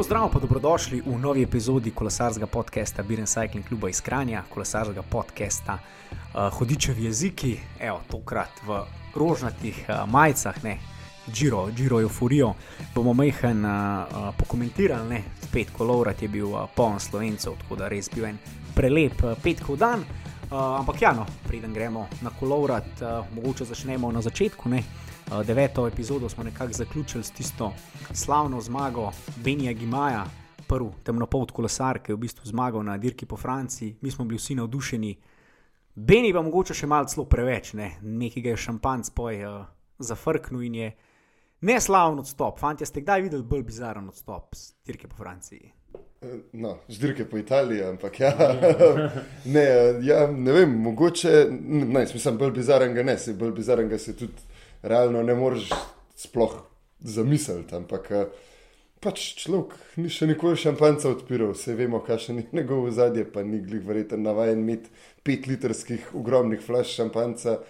Lepo zdrav, pa dobrodošli v novi epizodi kolesarskega podcasta Biren Cycling Cluba iz Kranja, kolesarskega podcasta uh, Hodičevi jeziki, evo, tokrat v rožnatih uh, majicah, ne, Giro, Giro Euforijo. Bomo mehen uh, pokomentirali, ne, spet kolovrat je bil uh, poln slovencev, tako da res bil en prelep uh, petkov dan. Uh, ampak ja, no, preden gremo na kolovrat, uh, mogoče začnemo na začetku. Ne. Deveto epizodo smo nekako zaključili s tisto slavno zmago Benija Gimaja, prvi temnopolt kolesar, ki je v bistvu zmagal na dirki po Franciji. Mi smo bili vsi navdušeni. Beni pa mogoče še malce preveč, ne? nekaj je šampanc poj uh, zafrknil in je neslaven odstop. Fantje, ste kdaj videli bolj bizaren odstop z dirke po Franciji? No, zdirke po Italiji, ampak ja, ne, ja, ne vem, mogoče, ne, mislim, bolj bizaren ga ne, se bolj bizaren ga se tudi realno ne moreš sploh zamisliti. Ampak pač človek ni še nikoli šampanca odpiral, vse vemo, kakšen je njegov zadje, pa ni glih verjeten navajen imeti pet litrskih ogromnih flash šampanca.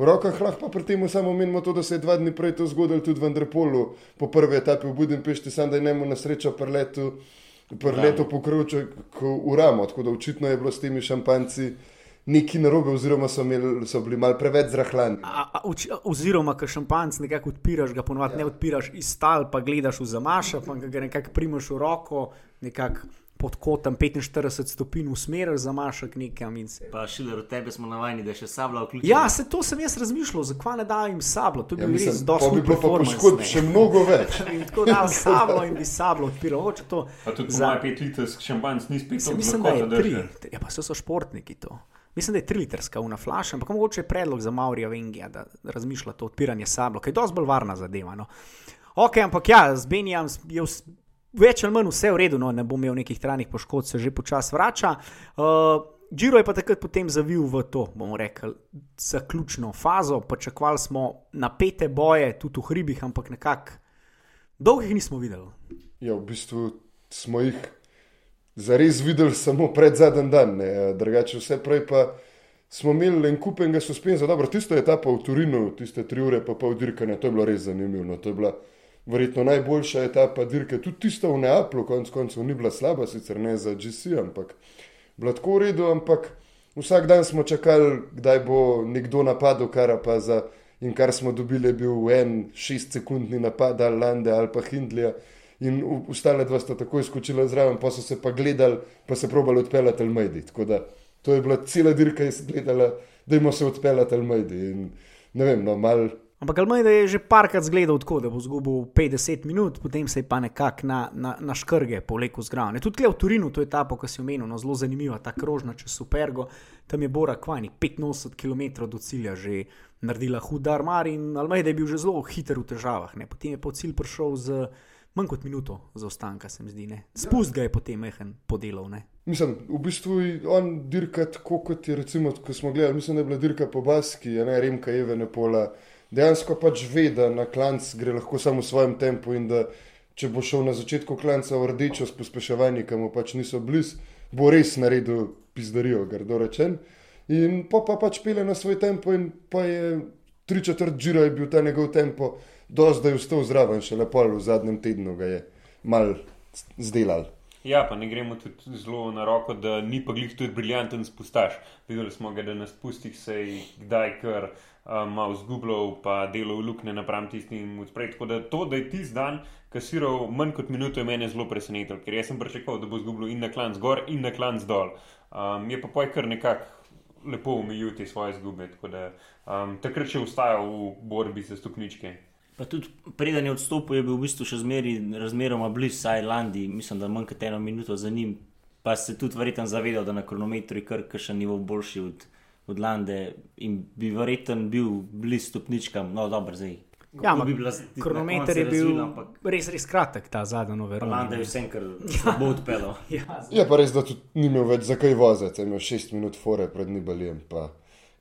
V rokah lahko pa pri tem samo menimo to, da se je dva dni prej to zgodilo tudi v Andrepolu, po prvi etapi v Budimpešti, sam da je njemu na srečo preletu preleto pokrovče v ramo, tako da očitno je bilo s temi šampanci neki narobe, oziroma so, imeli, so bili mal preveč zrahlani. Oziroma, ker šampanc nekako odpiraš, ga ponovadi ja. ne odpiraš iz stal, pa gledaš v zamaša, pa ga nekako primaš v roko, nekako pod kotom 45 stopinj usmeril za mašek nekam. Pa šiler od tebe smo navajeni, da je še sabla vključena. Ja, se to sem jaz razmišljal, zakaj ne dajo jim sablo. To bi ja, bil res dosti bolj poškodb, še mnogo več. tako da sablo in bi sablo odpiral. To, pa tudi za 5 litrov šampanc ni spet tako. Mislim, da je 3. Ja, pa so, so športniki to. Mislim, da je 3 litrska una flaša, ampak mogoče je predlog za Maurija Vengija, da razmišlja to odpiranje sablo, ki je dosti bolj varna zadeva. No. Ok, ampak ja, z Benijam je več ali manj vse v redu, no, ne bo imel nekih trajnih poškodb, se že počasi vrača. Uh, Giro je pa takrat potem zavil v to, bomo rekli, zaključno fazo. Pričakovali smo napete boje, tudi v hribih, ampak nekako dolgih nismo videli. Ja, v bistvu smo jih zares videli samo pred zadnjim dan, drugače vse prej pa. Smo imeli en kupenega suspenza, dobro, tisto je ta pa v Turinu, tiste tri ure pa pol dirkanja, to je bilo res zanimivo. No, to je bila verjetno najboljša etapa dirke, tudi tista v Neaplju, konec koncev ni bila slaba, sicer ne za GC, ampak bila tako v redu, ampak vsak dan smo čakali, kdaj bo nekdo napadel Karapaza in kar smo dobili je bil en šest sekundni napad ali Lande ali pa Hindlija. In ostale dva sta takoj skočila zraven, pa so se pa gledali, pa se probali odpeljati ali mediji. Tako da to je bila cela dirka, ki je gledala, da jim se odpeljati ali. In ne vem, no, malo Ampak Almeida je že parkrat zgledal tako, da bo izgubil 50 minut, potem se je pa nekako na, na, na škrge povlekel zgraven. Tudi v Turinu, to je ta, ki si omenil, no, zelo zanimiva, ta krožna čez Supergo, tam je Bora Kvani 85 km do cilja že naredila hudar mar in Almeida je bil že zelo hiter v težavah. Ne. Potem je po cilj prišel z manj kot minuto zaostanka, se mi zdi. Ne. Spust ga je potem mehen podelal. Ne. Mislim, v bistvu je on dirka tako, kot je recimo, ko smo gledali, mislim, da je bila dirka po Baski, ne Remka Evene Pola dejansko pač ve, da na klanc gre lahko samo v svojem tempu in da če bo šel na začetku klanca v rdečo s pospeševanjem, ki mu pač niso blizu, bo res naredil pizdarijo, grdo rečen. In pa, pa pač pele na svoj tempo in pa je tri četrt žira je bil ta njegov tempo, do zdaj je vstal zraven, še lepo v zadnjem tednu ga je mal zdelal. Ja, pa ne gremo tudi zelo na roko, da ni pa glih tudi briljanten spustaš. Videli smo ga, da na spustih se je kdaj kar um, malo zgubljal, pa delo v lukne napram tistim odprej. Tako da to, da je tisti dan kasiral manj kot minuto, je meni zelo presenetilo, ker jaz sem pričakoval, da bo zgubil in na klan zgor in na klan zdol. Um, je pa poj kar nekako lepo umijil te svoje zgube, tako da um, takrat še ustajal v borbi za stopničke. Pa tudi preden je odstopil, je bil v bistvu še zmeri, razmeroma blizu Sajlandi, mislim, da manj kot eno minuto za njim. Pa se tudi verjetno zavedal, da na kronometru je kar še nivo boljši od od Lande in bi verjeten bil blizu stopničkam, no, dobro, zdaj. Ja, bi bila, kronometer je bil razvil, ampak... res, res kratek, ta zadnji nover. Lande je vsem, kar ja. bo odpeljal. ja, je pa res, da tudi ni imel več za kaj voziti, imel šest minut fore pred Nibalijem. Pa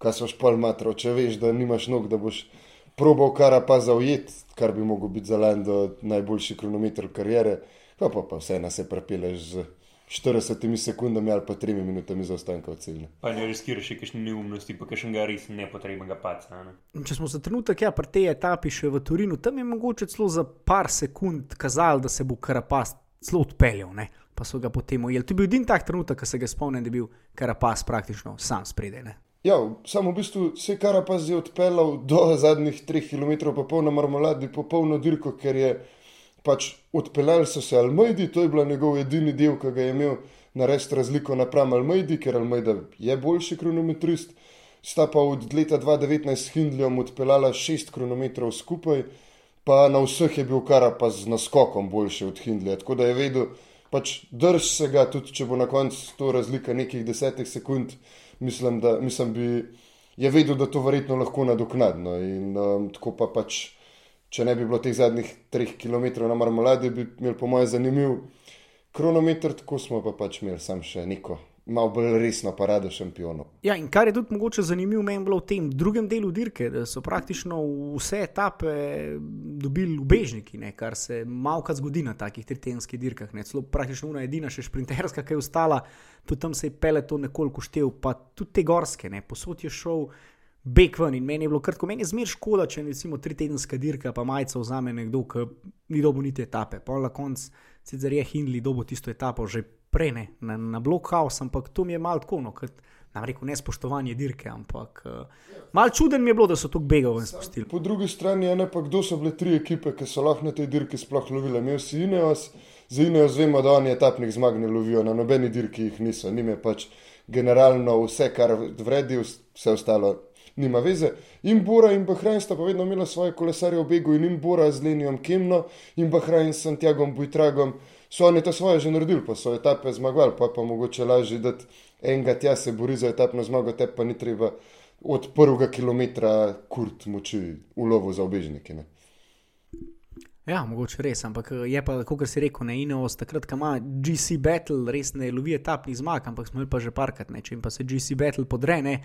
kaj so špal matro, če veš, da nimaš nog, da boš probal kar pa zaujet, kar bi mogel biti za Lando najboljši kronometer karijere, pa pa, pa vse nas je prepeleš z. 40 sekundami ali pa 3 minutami zaostanka od cilja. Pa ne riskiraš še kakšne neumnosti, pa še ga res nepotrebnega paca. Ne? Če smo za trenutek ja, pri tej etapi še v Turinu, tam je mogoče celo za par sekund kazalo, da se bo Karapast celo odpeljal, ne? pa so ga potem ujeli. To je bil edini tak trenutek, ko se ga spomnim, da je bil Karapas praktično sam spredaj. Ja, samo v bistvu se je Karapaz odpeljal do zadnjih 3 km, pa polno marmoladi, popolno dirko, ker je pač odpeljali so se Almeidi, to je bila njegov edini del, ki ga je imel narediti razliko napram Almeidi, ker Almeida je boljši kronometrist. Sta pa od leta 2019 s Hindljem odpeljala 6 km skupaj, pa na vseh je bil Karapaz z naskokom boljši od Hindlja. Tako da je vedel, pač drž se ga, tudi če bo na koncu to razlika nekih desetih sekund, mislim, da mislim, bi, je vedel, da to verjetno lahko nadoknadno. In um, tako pa pač, če ne bi bilo teh zadnjih treh km na marmoladi, bi imeli po mojem zanimiv kronometer, tako smo pa pač imeli sam še neko malo bolj resno parado šampionov. Ja, in kar je tudi mogoče zanimivo, meni je bilo v tem drugem delu dirke, da so praktično vse etape dobili ubežniki, ne, kar se malkrat zgodi na takih tritenskih dirkah. Ne. Celo praktično ena edina, še sprinterska, ki je ostala, tudi tam se je pele to nekoliko štev, pa tudi te gorske, ne. posod je šel. Bek ven in meni je bilo kratko, meni je zmer škoda, če recimo tri tedenska dirka, pa majica vzame nekdo, ki ni dobil niti etape. Pa na koncu, sicer je Hindley dobil tisto etapo že prej ne, na, na blokhaus, ampak to mi je malo tako, no, kot nam rekel, nespoštovanje dirke, ampak uh, malo čuden mi je bilo, da so to begov in spustili. Po drugi strani je ne pa kdo so bile tri ekipe, ki so lahko na tej dirki sploh lovile. Imel si Ineos, za Ineos vemo, da oni etapnih zmag ne lovijo, na nobeni dirki jih niso. Nim je pač generalno vse, kar vredi, vse ostalo. Nima veze. In Bora in Bahrajn sta pa vedno imela svoje kolesarje v begu, in Bora z Lenijom Kemno in Bahrajn s Santiagom Bujtragom so oni to svoje že naredili, pa so etape zmagovali, pa je pa mogoče lažje, da enega tja se bori za etapno zmago, te pa ni treba od prvega kilometra kurt moči v lovu za obežnike. Ne. Ja, mogoče res, ampak eh, je pa, kot si rekel, ne Ineos, takrat, ko ima GC Battle, res ne lovi etapnih zmag, ampak smo jih pa že parkrat, ne. če jim pa se GC Battle podre, ne,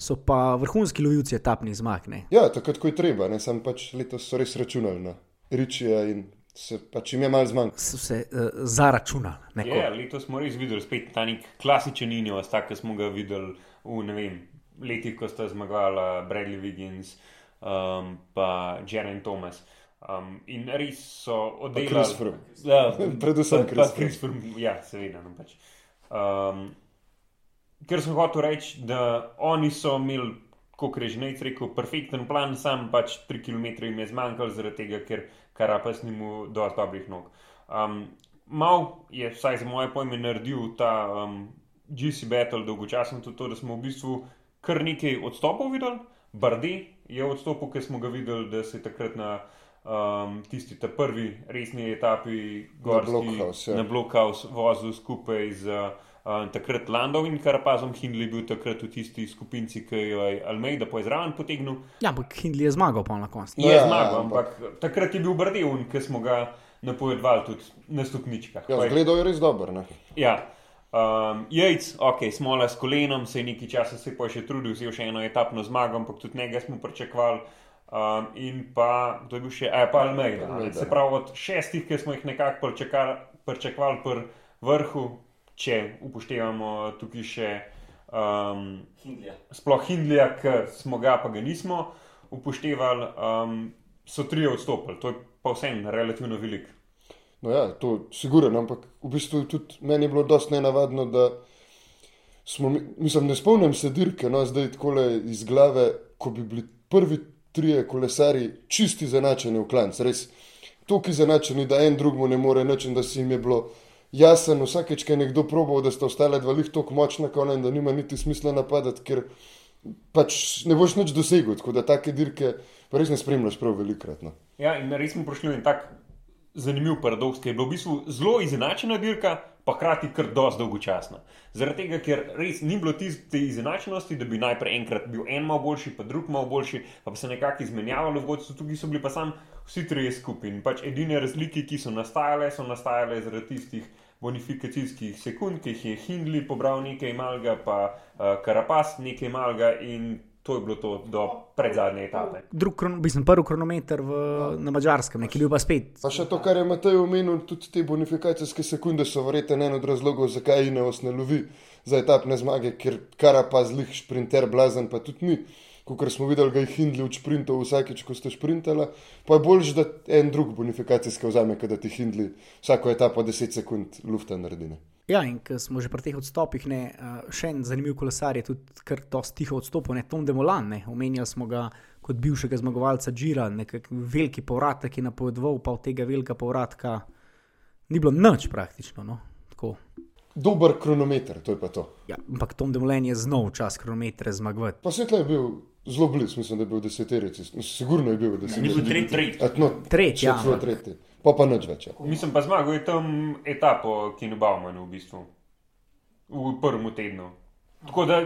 so pa vrhunski lovilci etapnih zmag. Ne. Ja, takrat, ko je treba, ne sam pač letos res računali na Ričija in se pač jim je malo zmanjkalo. So se uh, zaračunali. Ja, letos smo res videli spet ta nek klasičen Ineos, tak, ki smo ga videli v vem, letih, ko sta zmagala Bradley Wiggins um, pa Jaren Thomas. Um, in res so oddelali. Ja, Predvsem pa- pa Chris Chris Froome. Ja, seveda. No, pač. um, ker sem hotel reči, da oni so imeli, kot je že nekaj rekel, perfekten plan, sam pač 3 km jim je zmanjkalo, zaradi tega, ker Karapas ni mu dovolj dobrih nog. Um, mal je, vsaj za moje pojme, naredil ta um, GC Battle dolgočasen tudi to, da smo v bistvu kar nekaj odstopov videli. Bardi je odstopil, ker smo ga videli, da se je takrat na um, tisti ta prvi resni etapi gorski, Blockhouse, ja. na Blockhouse vozil skupaj z uh, takrat Landom in Karapazom. Hindley je bil takrat v tisti skupinci, ki jo je Almeida poizraven potegnil. Ja, ampak Hindley je zmagal pa na koncu. Je Ja, zmagal, ampak- ampak takrat je bil Bardevun, ki smo ga napovedovali tudi na stopničkah. Ja, zgledal je res dober. Ne. Ja. Um, Jejc, ok, smola s kolenom, se je nekaj časa se pa še trudil, vzel še eno etapno zmago, ampak tudi njega smo pričakovali. Um, in pa, kdo je bil še, a pa Almeida. Se pravi, od šestih, ki smo jih nekako pričakali- pričakovali pri vrhu, če upoštevamo tukaj še um, Hindlja. sploh Hindlija, ki smo ga, pa ga nismo upoštevali, um, so tri odstopili. To je pa vseeno relativno veliko. No ja, to je sigurno, ampak v bistvu tudi meni je bilo dosti nenavadno, da smo, mi- mislim, ne spomnim se dirke, no zdaj tako iz glave, ko bi bili prvi trije kolesari čisti zanačeni v klanc, res toliko zanačeni, da en drugmu ne more nič in da si jim je bilo jasen, vsakeč, ko je nekdo probal, da sta ostale dva lih tako močna, kot in da nima niti smisla napadati, ker pač ne boš nič dosegel, tako da take dirke pa res ne spremljaš prav velikrat. No. Ja, in res smo prišli v en tak zanimiv paradoks, ki je bil v bistvu zelo izenačena dirka, pa hkrati kar dosti dolgočasna. Zaradi tega, ker res ni bilo tiste izenačenosti, da bi najprej enkrat bil en malo boljši, pa drug malo boljši, pa bi se nekako izmenjavalo v vodstvu, tukaj so bili pa sam vsi trije skupaj. In pač edine razlike, ki so nastajale, so nastajale zaradi tistih bonifikacijskih sekund, ki jih je Hindley pobral nekaj malega, pa uh, Karapas nekaj malega in to je bilo to do predzadnje etape. Drug, kron, mislim, prvi kronometer v, na Mačarskem, ki je bil pa spet. Pa še to, kar je Matej omenil, tudi te bonifikacijske sekunde so verjetno en od razlogov, zakaj Ineos ne lovi za etapne zmage, ker kara pa zlih sprinter blazen, pa tudi ni. Kot smo videli, ga je Hindley v sprintu vsakeč, ko ste sprintali, pa je bolj, da en drug bonifikacijski vzame, da ti Hindley vsako etapo 10 sekund lufta naredi. Ne. Ja, in ker smo že pri teh odstopih, ne, eh, še en zanimiv kolesar je tudi kar dosti tiho odstopil, ne Tom Demolan. Omenjali smo ga kot bivšega zmagovalca Džira, nekak veliki povratek je napovedoval, pa od tega velikega povratka ni bilo nič praktično. No? Dober kronometer, to je pa to. Ja, ampak Tom Demolan je znov čas kronometre zmagovati. Pa svetlo je bil. Zelo blizu, mislim, da je bil deseterici. Sigurno je bil deseterici. Ni bil tretji. Tretji, no, tretji. Ja, tretji pa pa nič več. Ja. Mislim pa zmagal je tam etapo, ki je Bauman v bistvu v prvem tednu. Tako da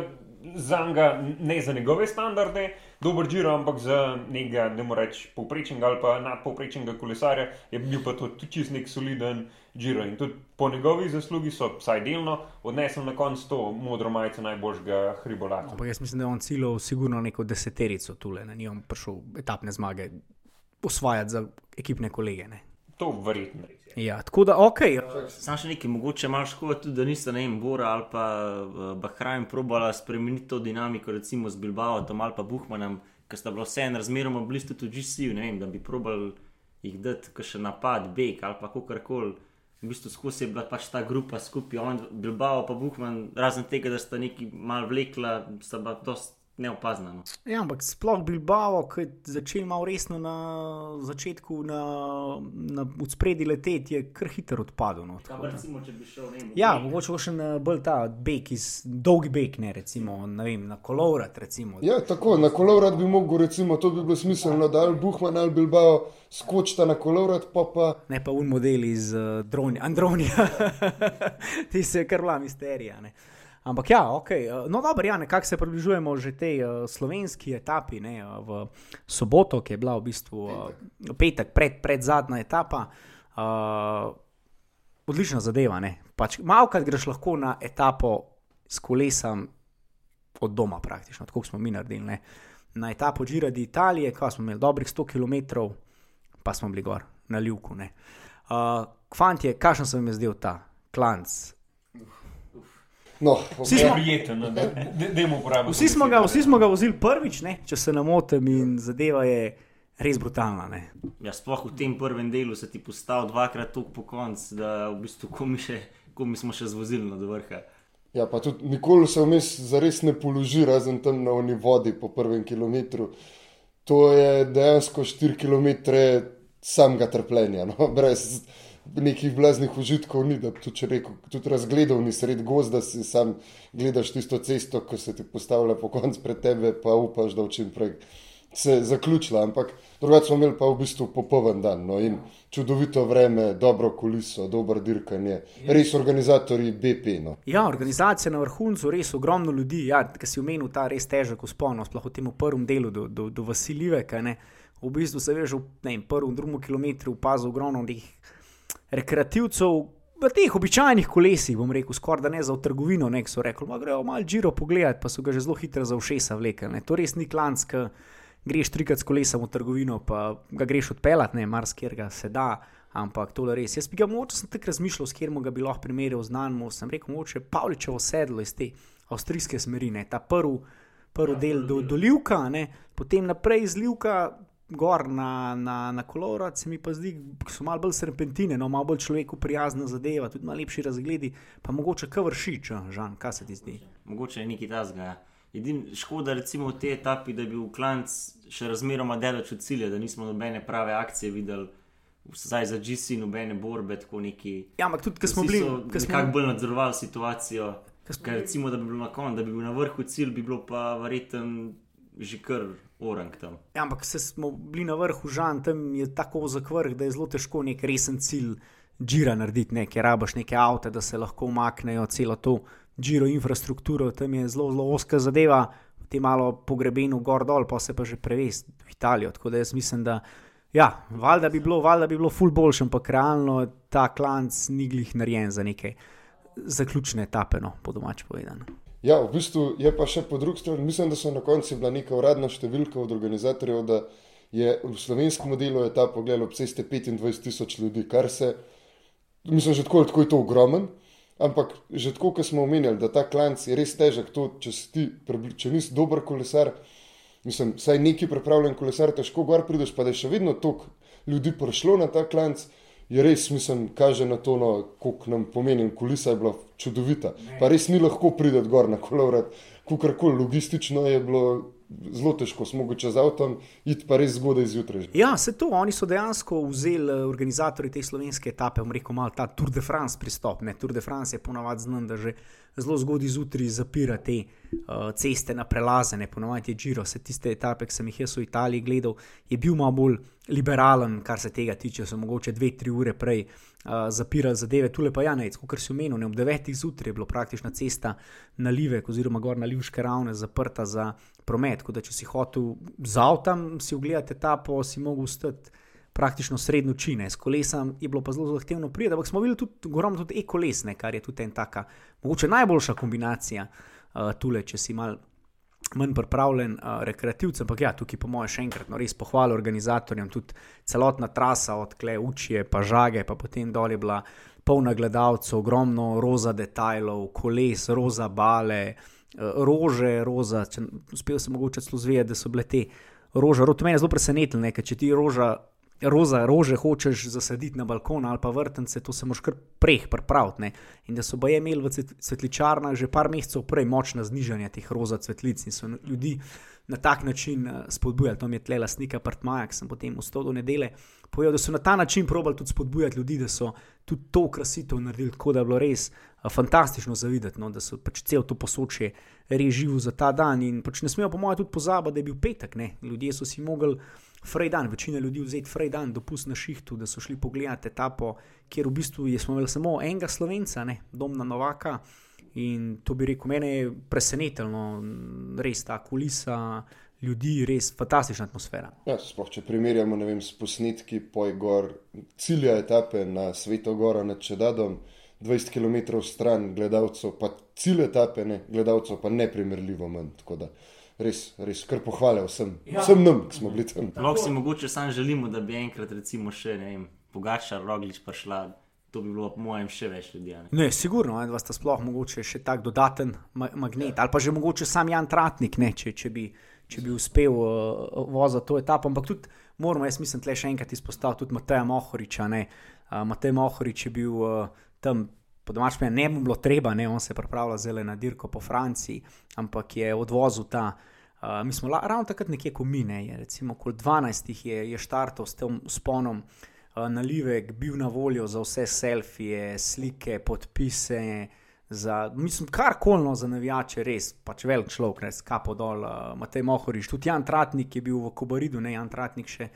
za njega, ne za njegove standarde, dober žiro, ampak za nekega, ne morem reči, povprečnega ali pa nadpovprečnega kolesarja, je bil pa to tudi čist nek soliden žiro. In tudi po njegovi zaslugi so, vsaj delno, odnesel na koncu to modro majico najboljšega hribolata. Ampak jaz mislim, da je on cilil sigurno neko deseterico tule, na njim prišel etapne zmage. Osvajati za ekipne kolege. Ne? To verjetno res. Ja, tako da, ok. Sam še nekaj, mogoče malo škoda tudi, da niste, ne vem, Bora ali pa uh, Bahrajn probala spremeniti to dinamiko, recimo z Bilbao ali pa Buhmanom, ker sta bila vseeno razmeroma blizu tudi GC, ne vem, da bi probal jih dati, ker še napad, beg ali pa kakorkoli. V bistvu skozi je bila pač ta grupa skupaj, on, Bilbao pa Buhman, razen tega, da sta neki mal vlekla, sta pa dosti neopazna. No. Ja, ampak sploh Bilbao, ki je začel malo resno na začetku, na, na spredje leteti, je kar hitro odpadel. No, tako, recimo, šel, ne, ja, mogoče še na bolj ta bek, iz, dolgi bek, ne, recimo, ne vem, na kolovrat. Recimo. Ja, tako, na kolovrat bi mogel, recimo, to bi bilo smiselno, da ali Buhman ali Bilbao skočita na kolovrat, pa pa. Ne pa un model iz uh, Andronija, ti se kar vla misterija. Ne. Ampak ja, ok. Eh, no, dobro, ja, nekako se približujemo že tej uh, slovenski etapi, ne, uh, v soboto, ki je bila v bistvu uh, petek, pred, pred zadnja etapa. Uh, odlična zadeva. Pač, Malo krat greš lahko na etapo s kolesom od doma, praktično, tako smo mi naredili. Ne. Na etapo Džira di Italije, ko smo imeli dobrih 100 km, pa smo bili gor na Ljuku. Uh, Kvantje, kakšen se vam je zdel ta klanc? No, vsi smo prijeten, da ne uporabljamo. Vsi, vsi smo ga vozili prvič, ne? če se ne motim, in zadeva je res brutalna. Ja, sploh v tem prvem delu se ti postavil dvakrat tako po koncu, da v bistvu komi, še, komi smo še zvozili do vrha. Ja, pa tudi nikoli se vmes zares ne položi, razen tam na oni vodi po prvem kilometru. To je dejansko 4 km samega trpljenja. No? Brez, nekih blaznih užitkov ni, da tudi, rekel, tudi razgledal ni sred gozda, si sam gledaš tisto cesto, ko se ti postavlja po koncu pred tebe, pa upaš, da v čim prej se zaključila. Ampak drugače smo imeli pa v bistvu popoln dan no, in čudovito vreme, dobro kuliso, dobro dirkanje, res organizatori BP. No. Ja, organizacija na vrhuncu, res ogromno ljudi, ja, ki si omenil ta res težek uspon, sploh v tem prvem delu do, do, do Vasiljive. V bistvu se veš, v prvem, drugem kilometru opazil ogromno teh rekreativcev. V teh običajnih kolesih, bom rekel, skoraj da ne za trgovino, nek so rekli, da grejo malo žiro pogledati, pa so ga že zelo hitro za všesa vlekli. To res ni klansk, greš trikrat s kolesom v trgovino, pa ga greš odpeljati, ne marsikjer ga se da, ampak to je res. Jaz bi ga moče sem tako razmišljal, s kjer mu ga bi lahko primerjal z nanmo, sem rekel, moče Pavličevo sedlo iz te avstrijske smeri, ne? ta prvi prv del do, do Ljivka, ne? potem naprej iz Ljivka gor na, na, na kolorat, se mi pa zdi, da so malo bolj serpentine, no, malo bolj človeku prijazna zadeva, tudi malo lepši razgledi, pa mogoče kar vršič, žan, kaj se ti zdi. Mogoče je nekaj tasga. Ja. Edin škoda, recimo v tej etapi, da je bil klanc še razmeroma daleč od cilja, da nismo nobene prave akcije videli. Zdaj za GC nobene borbe, tako neki. Ja, ampak tudi, ker smo bili. Kako smo... bolj nadzorovali situacijo. Ker recimo, da bi bil na koncu, da bi bil na vrhu cilj, bi bilo pa verjetno že kar orang tam. Ja, ampak se smo bili na vrhu žan, tam je tako zakrv, da je zelo težko nek resen cilj žira narediti, nekaj rabaš neke avto, da se lahko umaknejo celo to žiro infrastrukturo, tam je zelo, zelo oska zadeva, ti malo pogrebeno gor dol, pa se pa že prevesti v Italijo. Tako da jaz mislim, da. Ja, valjda bi bilo, valjda bi bilo ful boljše, ampak realno ta klanc ni glih narejen za neke zaključne etape, no, po domač povedano. Ja, v bistvu je pa še po drugi strani, mislim, da so na koncu bila neka uradna številka od organizatorjev, da je v slovenskem modelu ta pogled ob ceste 25 tisoč ljudi, kar se, mislim, že tako, tako je to ogromen, ampak že tako, kot smo omenjali, da ta klanc je res težek, to, če, ti, če nisi dober kolesar, Mislim, saj neki pripravljen kolesar, težko gor prideš, pa da je še vedno toliko ljudi prišlo na ta klanc. Je res, mislim, kaže na to, no, koliko nam pomeni. Kulisa je bila čudovita. Pa res ni lahko priti gor na kolovrat, kakorkoli logistično je bilo zelo težko, smo mogli čez avtom, iti pa res zgodaj zjutraj. Ja, se to, oni so dejansko vzeli, eh, organizatori te slovenske etape, omreko malo ta Tour de France pristop. Ne? Tour de France je ponavadi znan, da že zelo zgodaj zjutraj zapira te uh, ceste na prelazene, ponavadi je Giro, vse tiste etape, ki sem jih jaz v Italiji gledal, je bil malo bolj liberalen, kar se tega tiče, so mogoče dve, tri ure prej uh, zapirali zadeve, tu pa ja, ne, kot si omenil, ne, ob devetih zjutraj je bilo praktično cesta na Livek oziroma gor na Livške ravne zaprta za promet, tako da če si hotel z avtom si ogledati etapo, si mogel stati praktično srednjo čine, s kolesom je bilo pa zelo zahtevno priti, ampak smo videli tudi ogromno tudi e-kolesne, kar je tudi en taka, mogoče najboljša kombinacija uh, tule, če si mal. Manj pripravljen, uh, rekreativcem, ampak ja, tukaj, po mojem, še enkrat, no, res pohvalo organizatorjem, tudi celotna trasa od Kle, Učije, pa Žage, pa potem dol je bila polna gledalcev, ogromno roza detajlov, koles, roza bale, uh, rože, roza. Če, uspel sem mogoče celo zvedeti, da so bile te rože. To me je zelo presenetilo, ker če ti roža roza, rože hočeš zasaditi na balkon ali pa vrtence, to se moš kar prej pripraviti. In da so boje imeli v cvetličarnah že par mesecev prej močna znižanja teh roza cvetlic in so ljudi na tak način eh, spodbujali. To mi je tle lastnika Partmaja, ki sem potem vstal do nedele. Povedal, da so na ta način probali tudi spodbujati ljudi, da so tudi to ukrasitev naredili, tako da je bilo res eh, fantastično zavideti, no, da so pač cel to posočje reživo za ta dan. In pač ne smemo, po mojem, tudi pozabiti, da je bil petek. Ne. Ljudje so si mogli fraj dan, večina ljudi vzeti fraj dan, dopust na šihtu, da so šli pogledati etapo, kjer v bistvu smo imeli samo enega slovenca, ne, domna Novaka. In to bi rekel, mene je presenetilo, res ta kulisa ljudi, res fantastična atmosfera. Ja, sploh, če primerjamo vem, s posnetki Pojgor, cilja etape na Svetogora nad Čedadom, 20 km stran gledalcev, pa cilj etape, ne, gledalcev pa neprimerljivo manj res, res kar pohvale vsem, ja. vsem nam, ki smo bili tam. Lahko si mogoče sam želimo, da bi enkrat, recimo, še ne vem, pogača roglič prišla. To bi bilo, po mojem, še več ljudi. Ne, ne sigurno, da ste sploh mogoče še tak dodaten ma magnet, ja. ali pa že mogoče sam Jan Tratnik, ne, če, če, bi, če bi uspel uh, voziti to etapo. Ampak tudi moramo, jaz mislim, tle še enkrat izpostaviti tudi Mateja Mohoriča. Uh, Matej Mohorič je bil uh, tam po domačem, ne bi bilo treba, ne, on se je pripravljal zelo na dirko po Franciji, ampak je odvozil ta. Uh, mi smo la, ravno takrat nekje, ko mine, je, recimo okoli 12 je, je štartov s tem sponom uh, na Livek, bil na voljo za vse selfije, slike, podpise. Za, mislim, kar kolno za navijače, res, pač velik človek, res, kapo dol, uh, Matej Mohoriš, tudi Jan Tratnik je bil v Kobaridu, ne Jan Tratnik še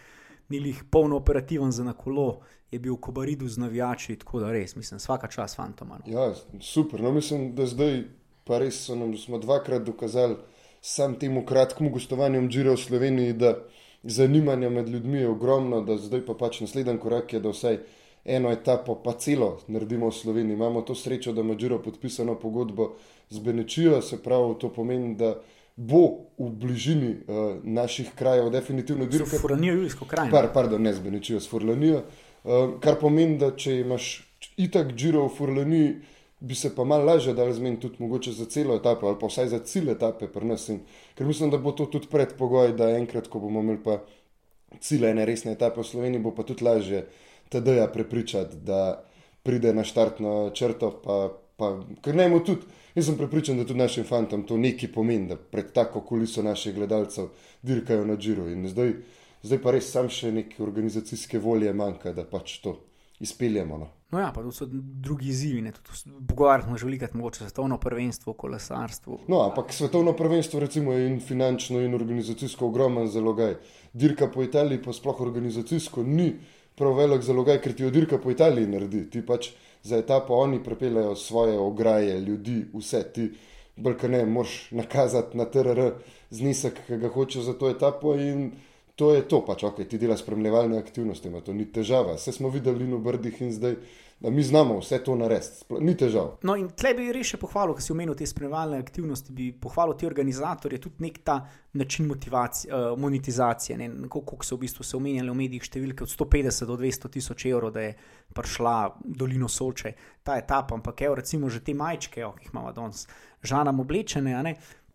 ni jih polno operativen za na kolo, je bil v Kobaridu z navijači, tako da res, mislim, vsaka čas fantoma. No. Ja, super. No, mislim, da zdaj pa res so nam smo dvakrat dokazali sam temu kratkemu gostovanju Džira v Sloveniji, da zanimanja med ljudmi je ogromno, da zdaj pa pač naslednji korak je, da vsaj eno etapo, pa celo naredimo v Sloveniji. Imamo to srečo, da ima Džiro podpisano pogodbo z Benečijo, se pravi, to pomeni, da bo v bližini uh, naših krajev, definitivno dirka. Z Furlanijo, Julijsko krajino. Par, pardon, ne z Benečijo, s Furlanijo. Uh, kar pomeni, da če imaš itak Džiro v Furlaniji, bi se pa malo lažje dal zmeniti tudi mogoče za celo etapo ali pa vsaj za cilj etape pri nas. In, ker mislim, da bo to tudi predpogoj, da enkrat, ko bomo imeli pa cilje ene resne etape v Sloveniji, bo pa tudi lažje TD-ja prepričati, da pride na štartno črto, pa, pa ker ne mu tudi. Jaz sem prepričan, da tudi našim fantom to nekaj pomeni, da pred tako kuliso naših gledalcev dirkajo na Džiru. Zdaj, zdaj pa res sam še neke organizacijske volje manjka, da pač to izpeljemo. No. No, ja, pa to so drugi izzivi. Pogovarjamo se veliko, mogoče svetovno prvenstvo, kolesarstvo. No, ampak svetovno prvenstvo, recimo, je in finančno, in organizacijsko ogromen zalogaj. Dirka po Italiji, pa sploh organizacijsko, ni prav velik zalogaj, ker ti jo dirka po Italiji naredi. Ti pač za etapo oni prepeljajo svoje ograje, ljudi, vse ti, brka ne, moš nakazati na TRR znesek, ki ga hoče za to etapo in to je to, pač ok, ti dela spremljevalne aktivnosti, to ni težava. Vse smo videli v Brdih in zdaj da mi znamo vse to narediti, ni težav. No, in tle bi res še pohvalil, ker si omenil te spremljalne aktivnosti, bi pohvalil te organizatorje, tudi nek ta način uh, monetizacije. Kako so v bistvu se omenjali v medijih številke od 150 do 200 tisoč evrov, da je prišla dolino Soče, ta etapa, ampak evo, recimo že te majčke, jo, ki jih imamo danes, žanam oblečene.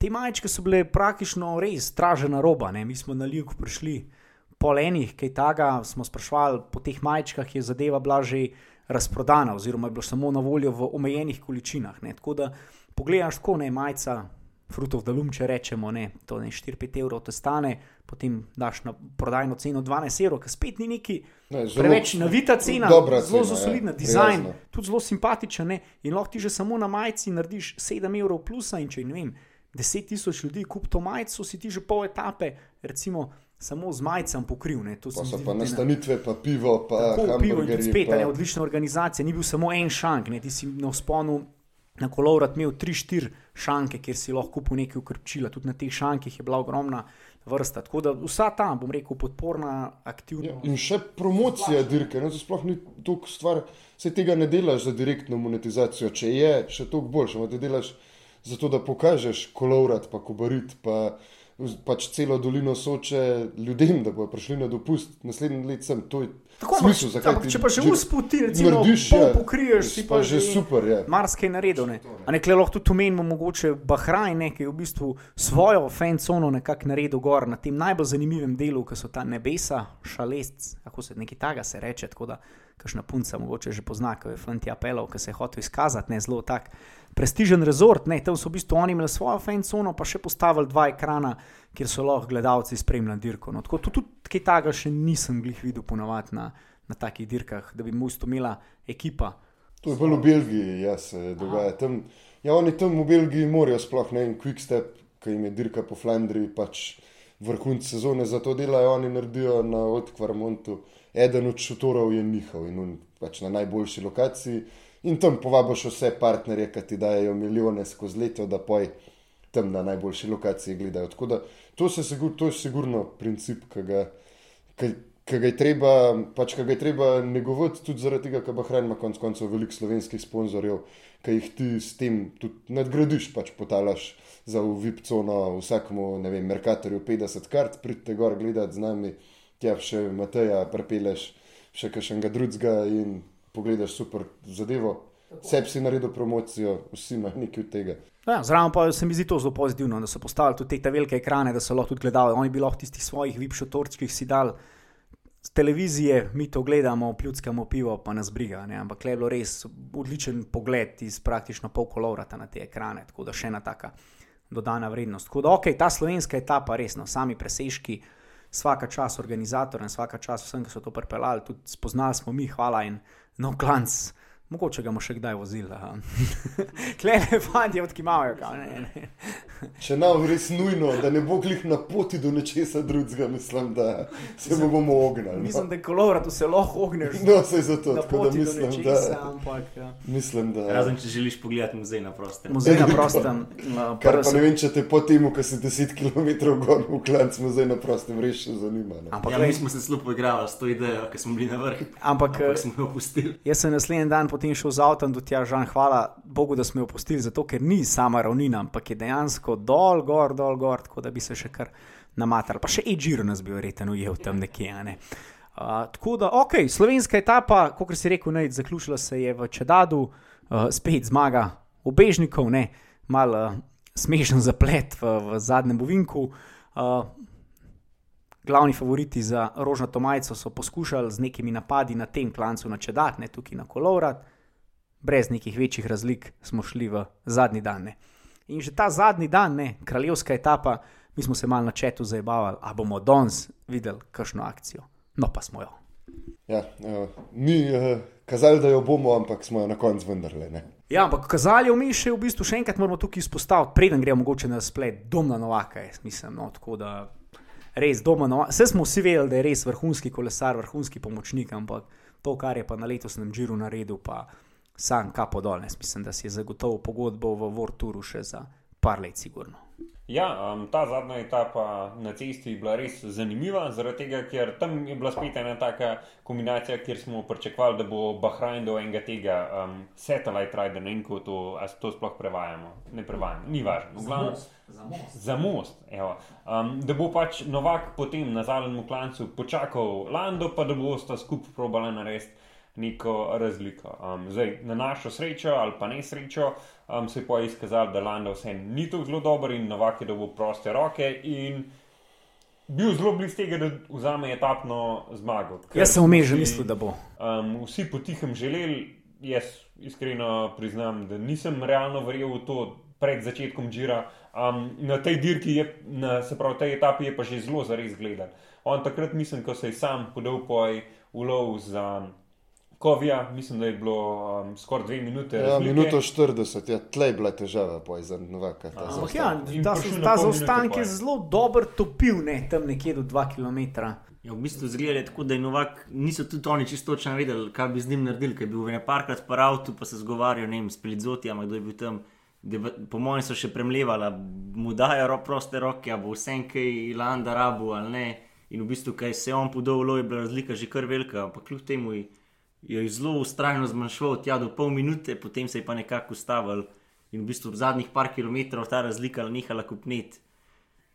Te majčke so bile praktično res stražena roba. Ne? Mi smo na Ljubku prišli po enih, kaj taga, smo sprašvali po teh majčkah, je zadeva bila že razprodana, oziroma je bilo samo na voljo v omejenih količinah. Ne? Tako da pogledaš, ko ne majca. Frutov dalum, če rečemo, ne, to ne 4-5 evrov te stane, potem daš na prodajno ceno 12 evrov, ki spet ni neki Ne, zelo- preveč navita cena, dobra zelo zelo solidna, ja, dizajn, prijazna. tudi zelo simpatičen. Ne? In lahko ti že samo na majici narediš 7 evrov plusa. In če ne vem, 10 tisoč ljudi kupi to majico, si ti že pol etape, recimo, samo z majicam pokril. Ne? To Pa so pa nastanitve, pa pivo, pa Tako, pivo in tudi spet, a ne, Pa... odlična organizacija, ni bil samo en šank, ne, ti si na vzponu na kolovrat imel 3-4 šanke, kjer si lahko kupil nekaj ukrpčila, tudi na teh šankih je bila ogromna vrsta. Tako da vsa ta, bom rekel, podporna, aktivna. Ja, in še promocija dirke, no, to sploh ni toliko stvar, se tega ne delaš za direktno monetizacijo. Če je, še toliko boljše, ampak te delaš zato, da pokažeš kolovrat, pa kobarit, pa pač celo dolino soče ljudem, da bodo prišli na dopust naslednji let sem. To Tako, smisel, ampak, zakaj ampak ti če pa že usputi, recimo, narediš, pol ja, pokriješ, si pa že super, ja. Marsikaj naredil. Ne? A ne, kle lahko tudi omenimo mogoče Bahrajn, ne, ki je v bistvu svojo fancono nekako naredil gor na tem najbolj zanimivem delu, ki so ta nebesa, šalest, kako se nekaj taga se reče, tako da kakšna punca mogoče že pozna, ko je fanti apelov, ki se je hotel izkazati, ne zelo tak prestižen rezort, ne, tam so v bistvu oni imeli svojo fancono, pa še postavili dva ekrana, kjer so lahko gledalci spremljali dirko. No, tako tudi, tudi kaj taga še nisem glih videl ponovadi na, na takih dirkah, da bi mu imela ekipa. To je bolj v Belgiji, ja, se dogaja. Tam, ja, oni tam v Belgiji morajo sploh ne en quick step, ki jim je dirka po Flandriji, pač vrhunc sezone za to delajo, oni naredijo na Odkvarmontu. Eden od šotorov je njihov in on pač na najboljši lokaciji. In tam povabiš vse partnerje, ki ti dajo milijone skozi leto, da poj tam na najboljši lokaciji gledajo. Tako da to, se sigur, to je sigurno princip, ki ga, ki, ki ga je treba, pač, ki ga je treba negovati, tudi zaradi tega, ker Bahrajn ima konec koncev veliko slovenskih sponzorjev, ki jih ti s tem tudi nadgradiš, pač potalaš za v VIP cono vsakmu, ne vem, Merkatorju 50 kart, pridite gor gledati z nami, tja še Mateja, prepeleš še kakšnega drugega in pogledaš super zadevo. Sebi si naredil promocijo, vsi imajo nekaj od tega. Ja, zraven pa se mi zdi to zelo pozitivno, da so postavili tudi te velike ekrane, da so lahko tudi gledali. Oni bi lahko tistih svojih vipšotorčkih si dal z televizije, mi to gledamo, pljuckamo pivo, pa nas briga. Ne? Ampak le je bilo res odličen pogled iz praktično pol kolovrata na te ekrane, tako da še ena taka dodana vrednost. Tako da, ok, ta slovenska etapa, resno, sami presežki, vsaka čas organizatorjem, vsaka čas vsem, ki so to pripeljali, tudi spoznali smo mi, hvala in no klanc. Mogoče ga bomo še kdaj vozili. Klele, fanti, odkimavajo. kao, ne, ne. Če nam res nujno, da ne bo glih na poti do nečesa drugega, mislim, da se mu bomo ognili. Mislim, No, da je kolovrat vse lahko ogneš. no se je zato, na tako da mislim, nečesa, da, ampak ja. mislim, da. Razen če želiš pogledati muzej na prostem. muzej na prostem. uh, Kar pa sem- ne vem, če te po tem, ko si 10 km gor v klanc, zdaj na prostem res še zanima. Ne? Ampak, Ja, mi smo se zelo poigravali s to idejo, ker smo bili na vrhu. ampak Ampak eh, smo jo opustili. jaz sem naslednji dan potem šel z avtom do tja, žan, hvala Bogu, da smo jo opustili, zato ker ni sama ravnina, ampak je dejansko dol, gor, dol, gor, tako da bi se še kar namatali. Pa še e-giro nas bi verjetno ujel tam nekje. Ne? Uh, tako da, ok, slovenska etapa, kot si rekel, ne, zaključila se je v Čedadu, uh, spet zmaga obežnikov, ne, mal uh, smešen zaplet v, v zadnjem bovinku. Uh, Glavni favoriti za rožnato majico so poskušali z nekimi napadi na tem klancu načedati, ne tukaj na kolovrat, brez nekih večjih razlik smo šli v zadnji dan. Ne. In že ta zadnji dan, ne, kraljevska etapa, mi smo se malo na četu zabavali, a bomo danes videli kakšno akcijo. No, pa smo jo. Ja, uh, ni uh, kazali, da jo bomo, ampak smo jo na koncu vendarle. Ne? Ja, ampak kazali v mi še v bistvu še enkrat moramo tukaj izpostaviti, preden gremo mogoče na splet, domna Novaka, jaz mislim. No, tako da res domna Novaka. Vse smo vsi vedeli, da je res vrhunski kolesar, vrhunski pomočnik, ampak to, kar je pa na letosnem džiru naredil, pa sam kapo dol. Jaz mislim, da si je zagotovil pogodbo v Vorturu še za par let, sigurno. Ja, um, ta zadnja etapa na cesti je bila res zanimiva, zaradi tega, ker tam je bila spet ena taka kombinacija, kjer smo pričakovali, da bo Bahrajn do enega tega um, satellite rider, ne vem, kako to, to sploh prevajamo. Ne prevajamo, ni važno. V glavnem, za most. Za most, evo. um, da bo pač Novak potem na zadnjem klancu počakal Lando, pa da bo sta skupaj probala narediti neko razliko. Um, zdaj, na našo srečo ali pa nesrečo um, se je pa izkazalo, da Landa vse ni tako zelo dober in Novak je dobil proste roke in bil zelo blizu tega, da vzame etapno zmago. Jaz sem vmes že mislil, da bo. Um, vsi potihem želeli, jaz iskreno priznam, da nisem realno verjel v to pred začetkom žira. Um, na tej dirki, je, na, se pravi, tej etapi je pa že zelo zares gledal. On takrat, mislim, ko se je sam podal poj ulov za Kovija, mislim, da je bilo um, skoraj dve minute. Ja, razlike. minuto 40, ja, tlej je bila težava, poj za Novaka. ta Ampak ja, ta, ta zaostanek je zelo dober topil, ne, tam nekje do 2 km. Ja, v bistvu zgleda tako, da je Novak, niso tudi oni čisto točno vedeli, kaj bi z njim naredili, ker je bil ne parkrat po avtu, pa se zgovarjal, ne vem, s Plitzotijam, kdo je bil tam. Deba- Po mojem so še premlevali, mu dajo ro proste roke, a bo vse kaj Landa rabu ali ne. In v bistvu, kaj se je on podal, lo je bila razlika že kar velika, ampak kljub temu je je zelo ustrajno zmanjšal tja do pol minute, potem se je pa nekako ustavil. In v bistvu v zadnjih par kilometrov ta razlika nehala kupniti.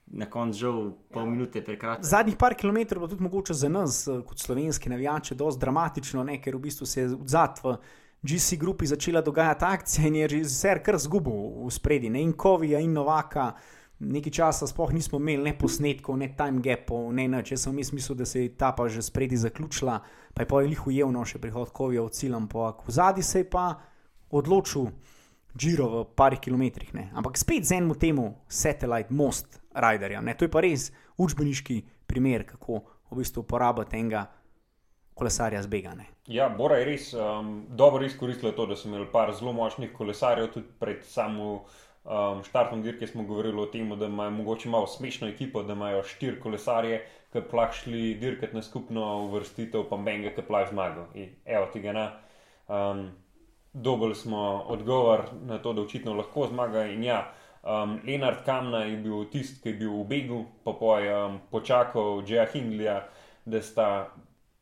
Na koncu žal pol minute prekratko. Zadnjih par kilometrov bo tudi mogoče za nas, eh, kot slovenski navijače, dosti dramatično, ne, ker v bistvu se je v GC grupi začela dogajati akcija in je režiser kar zgubil v spredi, ne in Kovija in Novaka. Nekaj časa sploh nismo imeli ne posnetkov, ne time gapov, ne nič. Jaz sem mislil, da se je ta pa že spredi zaključila, pa je pa je lih ujel no še prihod Kovija v cilj, ampak v zadnji se je pa odločil Giro v parih kilometrih. Ne. Ampak spet z enim temu satellite most riderjem. ne. To je pa res učbeniški primer, kako v bistvu uporabiti enega kolesarja zbegane. Ja, Bora je res um, dobro izkoristila to, da so imeli par zelo močnih kolesarjev, tudi pred samo um, štartom dirke smo govorili o tem, da imajo mogoče malo smešno ekipo, da imajo štiri kolesarje, ki plah šli dirkati na skupno uvrstitev, pa menga, ki plah zmago. In Evo tega na. Um, Dobili smo odgovor na to, da očitno lahko zmaga. In ja, um, Lenard Kamna je bil tisti, ki je bil v begu, pa je um, počakal Džeja Hindlija, da sta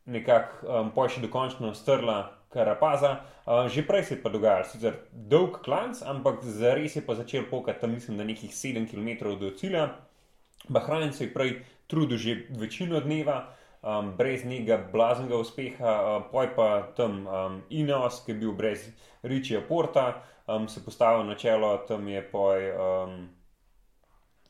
nekako um, poj še dokončno strla Karapaza. Uh, že prej se je pa dogajalo, sicer dolg klanc, ampak zares je pa začel pokati tam, mislim, da nekih 7 km do cilja. Bahrajn se je prej trudil že večino dneva, um, brez nekega blaznega uspeha, uh, poj pa tam um, Ineos, ki je bil brez Ričija Porta, um, se postavil na čelo, tam je poj um,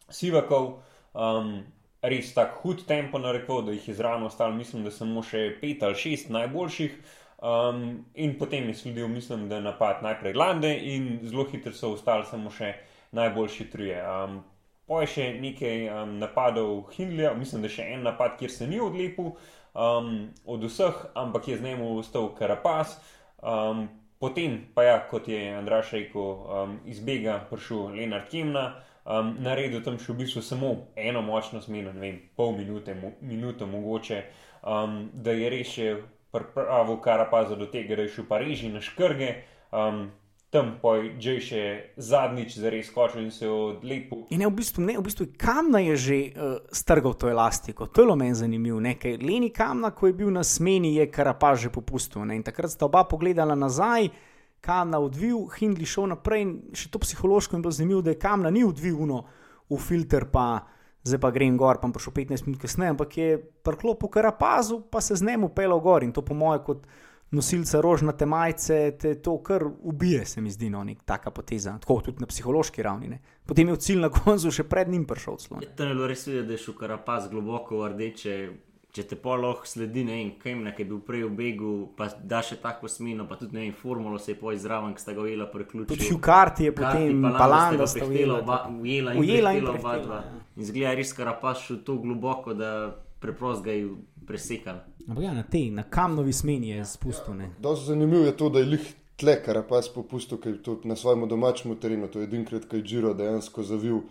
Sivakov. Um, res tako hud tempo narekel, da jih je zraven ostalo, mislim, da samo še pet ali šest najboljših. Um, in potem je sledil, mislim, da je napad najprej Lande in zelo hitro so ostali samo še najboljši trije. Um, Poj še nekaj um, napadov Hindlja, mislim, da še en napad, kjer se ni odlepil um, od vseh, ampak je z njim ostal Karapaz. Um, potem pa ja, kot je Andraš rekel, um, izbega prišel Lenard Kemna, um, naredil tam še v bistvu samo eno močno smeno, ne vem, pol minute, mo, minuto mogoče, um, da je res še pripravil Karapaza do tega, da je šel pa reži na škrge. Um, Tam pa je že še zadnjič zares skočil in se odlepil. In ne, v bistvu, ne, v bistvu kamna je že uh, strgal to elastiko, to je meni zanimivo. Nekaj Leni kamna, ko je bil na smeni, je karapa že popustil. Ne? In takrat sta oba pogledala nazaj, kamna odvil, Hindli šel naprej in še to psihološko je bilo zanimivo, da je kamna ni odvil uno v filter, pa zdaj pa grem gor, pa prišel 15 minut kasneje, ampak je prklo po karapazu, pa se z njim upelo gor in to po moje kot nosilca rožnate majice, te to kar ubije, se mi zdi, no, nek taka poteza, tako tudi na psihološki ravni. Ne. Potem je v cilj na koncu še pred njim prišel celo. ne. Ja, Tam je bilo res videti, da je šel karapaz globoko v rdeče. Če te pa lahko sledi, ne vem, kaj je bil prej v begu, pa da še tako smino, pa tudi ne vem, formulo se je poj zraven, ki sta ga ujela preključila. Tudi Hukarti je potem Palanda sta ujela, ujela. ujela in Ujela in prehtela oba dva. ja. In zgleda res karapaz šel tako globoko, da preprosto ga je presekal. Ampak ja, na tej, na kamnovi smeni je spustil. Ne. Dosti zanimivo je to, da je lih tle, kar je pas popustil, ker je to na svojem domačem terenu, to je edinkrat, ki je Giro dejansko zavil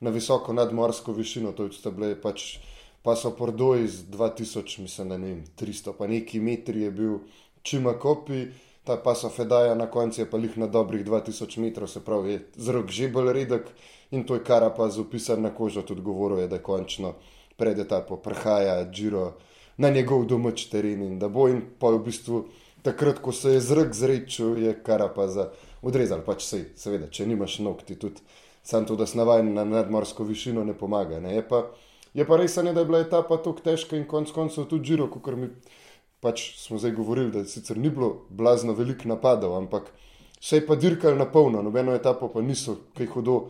na visoko nadmorsko višino, to sta bile pač paso Pordo iz 2000, mislim, da ne vem, 300, pa neki metri je bil čima kopi, ta paso Fedaja na koncu je pa lih na dobrih 2000 metrov, se pravi, je zrok že bolj redek in to je kar pa zapisan na kožo, tudi govoril je, da je končno pred etapo prehaja Giro na njegov domač teren in da bo in pa v bistvu takrat, ko se je zrak zrečil, je Karapaza odrezal. Pač sej, seveda, če nimaš nog, ti tudi sam to, da si navaden na nadmorsko višino, ne pomaga. Ne? Je, pa, je pa res, ne, da je bila etapa tako težka in konc koncev tudi žiro, kot mi pač smo zdaj govorili, da sicer ni bilo blazno veliko napadov, ampak se je pa dirkali na polno, nobeno etapo pa niso kaj hudo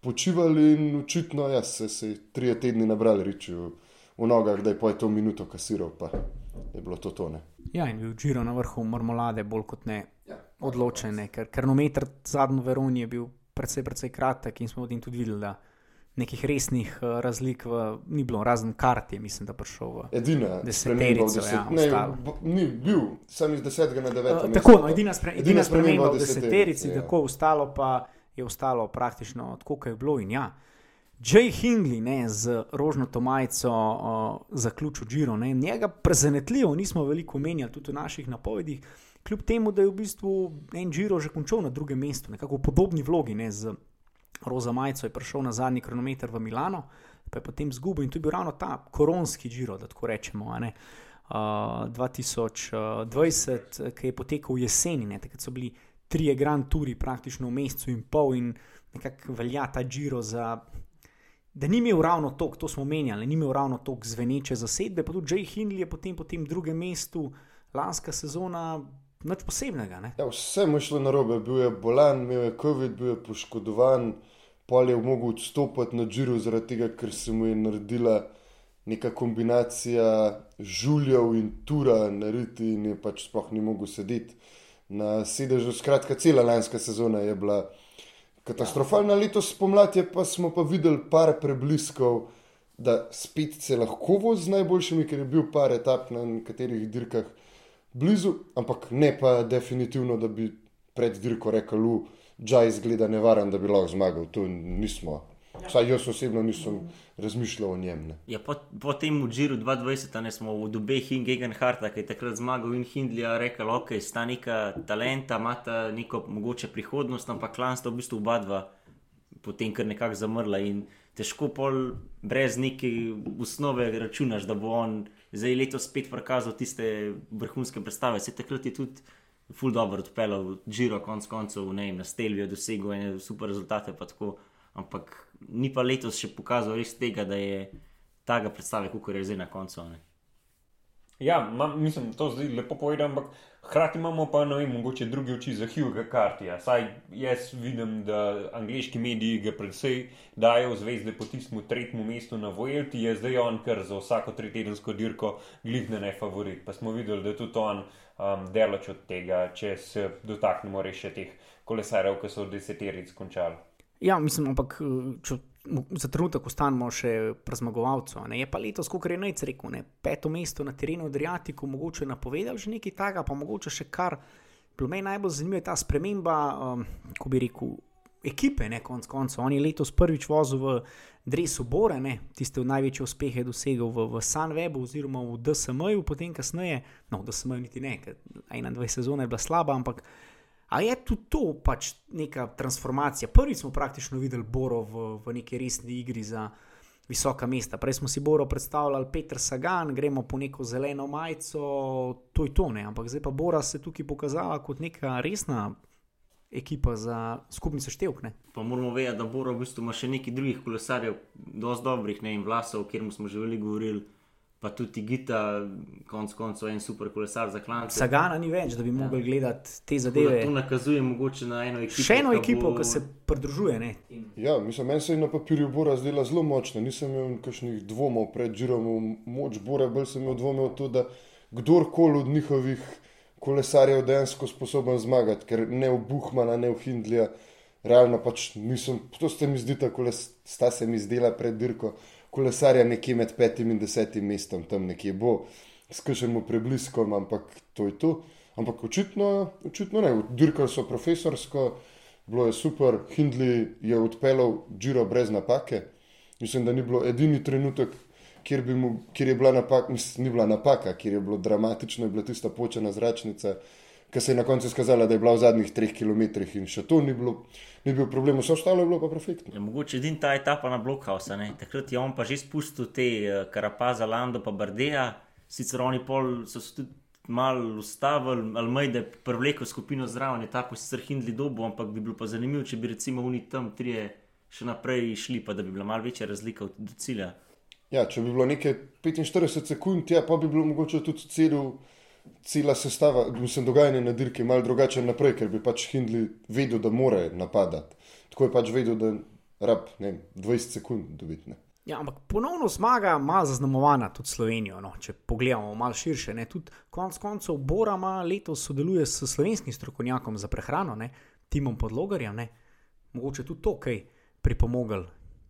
počivali in očitno, ja, se se tri tedni nabrali reči v, v nogah, da je po to minuto kasiral, pa je bilo to tone. Ja, in bil Džiro na vrhu marmolade, bolj kot ne odločen, ne, ker kronometer zadnjo Veroni je bil precej, precej kratek in smo potem tudi videli, da nekih resnih uh, razlik v, ni bilo, razen kart je, mislim, da prišel v. Edina Deseterico, v deset, ja, ne, bo- ni bil, sam iz desetega na deveto. Uh, mesto. tako, no, edina, spre, edina, Edina sprememba v v deseterici, deseterici, ja. tako ostalo pa je ostalo praktično tako, kot je bilo. In ja, Jay Hingley ne, z rožnato majico uh, zaključil Giro, ne, njega presenetljivo nismo veliko omenjali tudi v naših napovedih, kljub temu, da je v bistvu en Giro že končal na drugem mestu, nekako v podobni vlogi, ne, z roza majico je prišel na zadnji kronometer v Milano, pa je potem zgubil in to je bil ravno ta koronski Giro, da tako rečemo. ne. Uh, 2020, ki je potekal jeseni, ne, takrat so bili trije Grand Touri praktično v mesecu in pol, in nekako velja ta Giro za. Da ni imel ravno tok, to smo menjali, ni imel ravno tok zveneče zasedbe, pa tudi Jay Hindley je potem po tem drugem mestu lanska sezona nič posebnega. Ne? Ja, vse mu je šlo na robe, bil je bolan, imel je COVID, bil je poškodovan, pol je mogel odstopiti na Džiru zaradi tega, ker se mu je naredila neka kombinacija žuljev in tura narediti in je pač sploh ni mogel sedeti na sedežu. Skratka, cela lanska sezona je bila katastrofalna, letos spomladi je pa smo pa videli par prebliskov, da spet se lahko vozi z najboljšimi, ker je bil par etap na nekaterih dirkah blizu, ampak ne pa definitivno, da bi pred dirko rekel, da je izgleda nevaren, da bi lahko zmagal. To nismo. Vsaj jaz osebno nisem razmišljal o njem. Ne. Ja, po, po tem Džiru 2020 a ne, smo v dobeh in Gegenharta, ki je takrat zmagal in Hindlija, rekel, ok, sta neka talenta, imata neko mogoče prihodnost, ampak klan sta v bistvu oba dva potem kar nekako zamrla in težko pol brez neke osnove računaš, da bo on zdaj letos spet prikazal tiste vrhunske predstave. Se takrat je tudi ful dobro odpeljal Džiro, konc koncev, ne vem, na Stelvijo dosegel ene super rezultate, pa tako, ampak ni pa letos še pokazal res tega, da je taga predstave, kot je zdaj na koncu. Ne. Ja, ma, mislim, to zdaj lepo povedam, ampak hkrati imamo pa, ne mogoče druge oči za Hugo Kartija. Saj jaz vidim, da angliški mediji ga predvsej dajo v zvezde po tistem tretjem mestu na Vojelti, je zdaj on kar za vsako tritedensko dirko gligne ne favorit. Pa smo videli, da je tudi on um, delač od tega, če se dotaknemo res še teh kolesarjev, ki so v deseterici končali. Ja, mislim, ampak eh, če za trenutek ostanemo še pri zmagovalcu. Ne? Je pa letos, kot je Nejc rekel, ne? peto mesto na terenu Adriatiku, mogoče napovedal že nekaj takega, pa mogoče še kar. Meni najbolj zanimiva je ta sprememba, um, ko bi rekel, ekipe, ne konc koncev. On je letos prvič vozil v Dresu Bore, ne? tiste največje uspehe dosegel v, v Sunwebu oziroma v DSM-ju, potem kasneje, no DSM-ju niti ne, ker 21 sezona je bila slaba, ampak A je tudi to pač neka transformacija? Prvič smo praktično videli Boro v, v neki resni igri za visoka mesta. Prej smo si Boro predstavljali Petr Sagan, gremo po neko zeleno majico, to je to, ne. Ampak zdaj pa Bora se tukaj pokazala kot neka resna ekipa za skupni seštevek. ne. Pa moramo vedeti, da Boro v bistvu ima še nekaj drugih kolesarjev, dosti dobrih, ne vem, vlasov, katerem smo že veliko govorili, pa tudi Gita, konc koncev en super kolesar za klance. Sagana ni več, da bi ja. mogli gledati te zadeve. To nakazuje mogoče na eno ekipo. Še eno ki ekipo, bo- ki se pridružuje. Ne. Ja, mislim, meni se je na papirju Bora zdela zelo močna. Nisem imel kakšnih dvomov pred Džirom v moč Bora, bolj sem imel dvome v to, da kdorkoli od njihovih kolesarjev dejansko sposoben zmagati, ker ne v Buhmana, ne v Hindlija, realno pač nisem, to se mi zdi, tako sta se mi zdela pred dirko, kolesarja nekje med petim in desetim mestom, tam nekje bo, skršemo prebliskom, ampak to je to. Ampak očitno, očitno ne, dirkali so profesorsko, bilo je super, Hindley je odpeljal Džiro brez napake. Mislim, da ni bilo edini trenutek, kjer, bi mu, kjer je bila napaka, mislim, ni bila napaka, kjer je bilo dramatično, je bila tista počena zračnica, ki se je na koncu izkazala, da je bila v zadnjih treh kilometrih in še to ni, bilo, ni bil problem, vse ostalo je bilo pa perfektno. Ja, mogoče edina ta etapa na Blokhausa. ne. Takrat je on pa že spustil te uh, Karapaza, Lando pa Bardeja, sicer oni pol so se tudi malo ustavili, ali maj, da je privlekel skupino zraven, etapo sicer Hindli dobo, ampak bi bilo pa zanimivo, če bi recimo oni tam trije še naprej šli, pa da bi bila malo večja razlika do cilja. Ja, če bi bilo nekaj 45 sekund, ja, pa bi bilo mogoče tudi cel cela sestava, mislim, dogajanje na dirki malo drugače naprej, ker bi pač Hindley vedel, da more napadati. Tako je pač vedel, da rab ne, 20 sekund dobiti. Ja, ampak ponovno zmaga ima zaznamovana tudi Slovenijo. No, če pogledamo malo širše, ne, tudi konec koncev Borama letos sodeluje s slovenskim strokovnjakom za prehrano, ne, Timom Podlogarjem, ne, mogoče tudi to, kaj pripomogel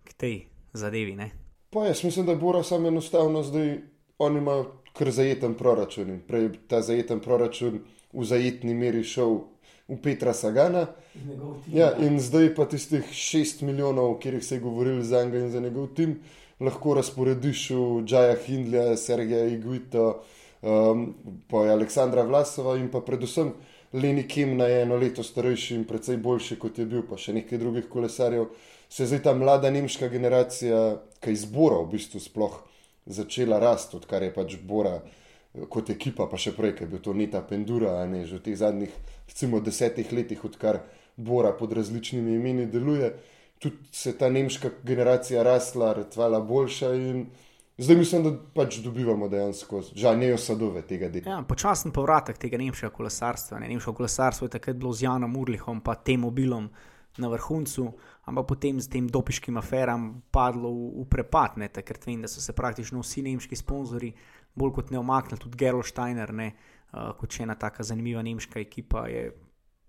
k tej zadevi. Ne. Pa jaz mislim, da je Bora samo enostavno zdaj, oni imajo kar zajeten proračun in prej ta zajeten proračun v zajetni meri šel v Petra Sagana. Ja, in zdaj pa tistih šest milijonov, o katerih se je govorilo za njega in za njegov tim, lahko razporediš v Džaja Hindlja, Sergeja Igvita, um, pa Aleksandra Vlasova in pa predvsem Leni Kemna je eno leto starejši in precej boljši kot je bil, pa še nekaj drugih kolesarjev. Se je zdaj ta mlada nemška generacija, ki izbora v bistvu sploh začela rasti, odkar je pač Bora kot ekipa, pa še prej, ker je bil to neta pendura, ne, že v teh zadnjih, recimo, desetih letih, odkar Bora pod različnimi imeni deluje, tudi se ta nemška generacija rasla, retvala boljša in zdaj mislim, da pač dobivamo dejansko, žal ne osadove tega dela. Ja, počasen povratek tega nemškega kolesarstva. Ne. Nemško kolesarstvo je takrat bilo z Janom Urlihom, pa tem mobilom na vrhuncu, ampak potem z tem dopiškim aferam padlo v, v prepad, ne, takrat vem, da so se praktično vsi nemški sponzorji bolj kot ne omaknili, tudi Gerlo Steiner, ne, uh, kot še ena taka zanimiva nemška ekipa je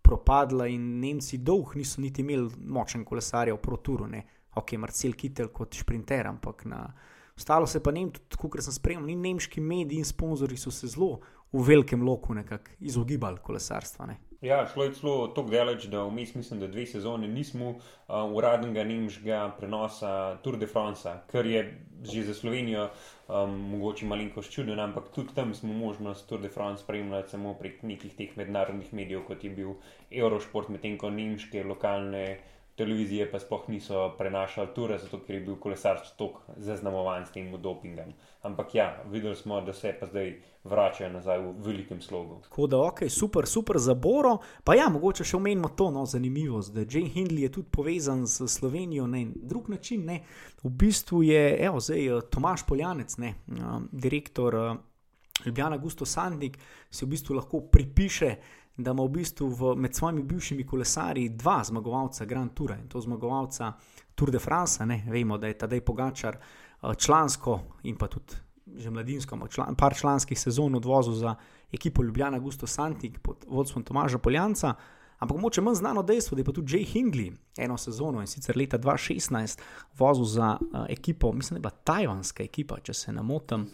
propadla in Nemci dolg niso niti imeli močen kolesarja v proturu, ne, ok, Marcel Kittel kot šprinter, ampak na. Ostalo se pa ne, tudi kot sem spremljal, ni nemški mediji in sponzorji so se zelo v velikem loku nekako izogibali kolesarstva. Ne. Ja, šlo je celo tako daleč, da vmes mislim, da dve sezone nismo uh, uradnega nemškega prenosa Tour de France, kar je že za Slovenijo um, mogoče malenkost čudno, ampak tudi tam smo možnost Tour de France spremljati samo prek nekih teh mednarodnih medijev, kot je bil Eurosport, medtem ko nemške lokalne televizije pa sploh niso prenašali ture, zato ker je bil kolesar tako zaznamovan s tem dopingom. Ampak ja, videli smo, da se pa zdaj vračajo nazaj v velikem slogu. Tako da, ok, super, super za Boro. Pa ja, mogoče še omenimo to no, zanimivost, da Jane Hindley je tudi povezan s Slovenijo na drug način. Ne. V bistvu je, evo, zdaj eh, Tomaš Poljanec, ne, um, direktor uh, Ljubljana Gusto Sandnik, si v bistvu lahko pripiše da ima v bistvu v, med svojimi bivšimi kolesarji dva zmagovalca Grand Toura in to zmagovalca Tour de France. Ne? Vemo, da je tadej Pogačar eh, člansko in pa tudi že mladinsko, član, par članskih sezon odvozil za ekipo Ljubljana Gusto Santik pod vodstvom Tomaža Poljanca. Ampak moče manj znano dejstvo, da je pa tudi Jay Hingley eno sezono in sicer leta 2016 vozil za uh, ekipo, mislim, da je bila tajvanska ekipa, če se ne motim.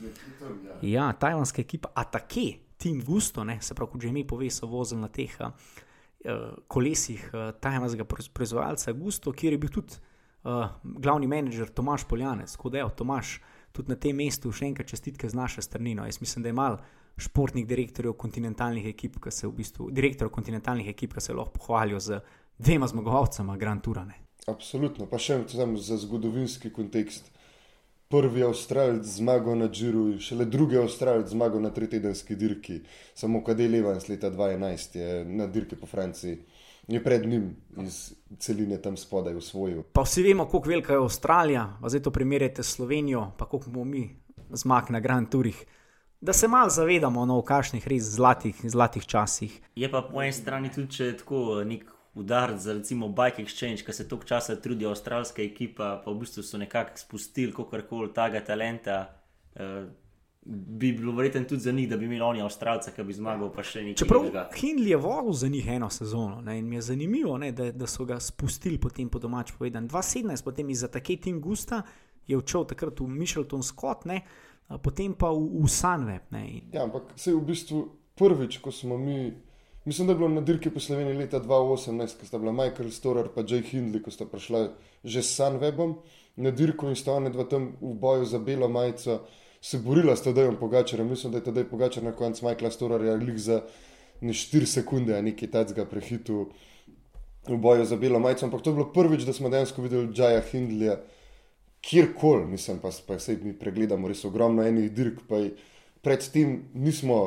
Ja, tajvanska ekipa Atake, Team Gusto, ne, se pravi, kot že mi pove, so vozili na teh uh, kolesih uh, tajvanskega proizvajalca Gusto, kjer je bil tudi uh, glavni menedžer Tomaš Poljanec. Tako da je Tomaš tudi na tem mestu še enkrat čestitke z naše strani. No. Jaz mislim, da je mal športnih direktorjev kontinentalnih ekip, ki se v bistvu, direktorjev kontinentalnih ekip, ki se lahko pohvalijo z dvema zmagovalcema Grand Tourane. Absolutno, pa še za zgodovinski kontekst prvi Avstralc zmagal na Džiru in šele drugi Avstralc zmagal na tretjedenski dirki. Samo Kadej Levans leta 2011 je na dirki po Franciji. Je pred njim iz celine tam spodaj usvojil. Pa vsi vemo, kako velika je Avstralija, pa zdaj to primerjate s Slovenijo, pa kako bomo mi zmag na Grand Tourih. Da se malo zavedamo no, v kakšnih res zlatih, zlatih časih. Je pa po eni strani tudi, če tako nek udariti za recimo Bike Exchange, ki se toliko časa trudi, avstralska ekipa, pa v bistvu so nekako spustili kakorkoli tega talenta. Uh, Bi bilo verjetno tudi za njih, da bi imeli oni avstralca, ki bi zmagal, pa še nekaj. Čeprav Hindley je vodil za njih eno sezono ne, in mi je zanimivo, ne, da, da so ga spustili potem po domač povedan. 2017, potem iz Atake Team Gusta je odšel takrat v Michelton Scott, ne, potem pa v, v Sunweb. Ja, ampak se je v bistvu prvič, ko smo mi Mislim, da je bilo na dirki po Sloveniji leta 2018, ko sta bila Michael Storer in Jay Hindley, ko sta prišla že s Sunwebom na dirko in sta oni dva tam v boju za belo majico se borila s Tadejem Pogačarjem. Mislim, da je Tadej Pogačar na koncu Michaela Storerja lik za ne 4 sekunde, a nekaj tacga prehitu v boju za belo majico. Ampak to je bilo prvič, da smo dejansko videli Jaya Hindleya kjerkoli, mislim pa, pa se mi pregledamo res ogromno enih dirk predtem nismo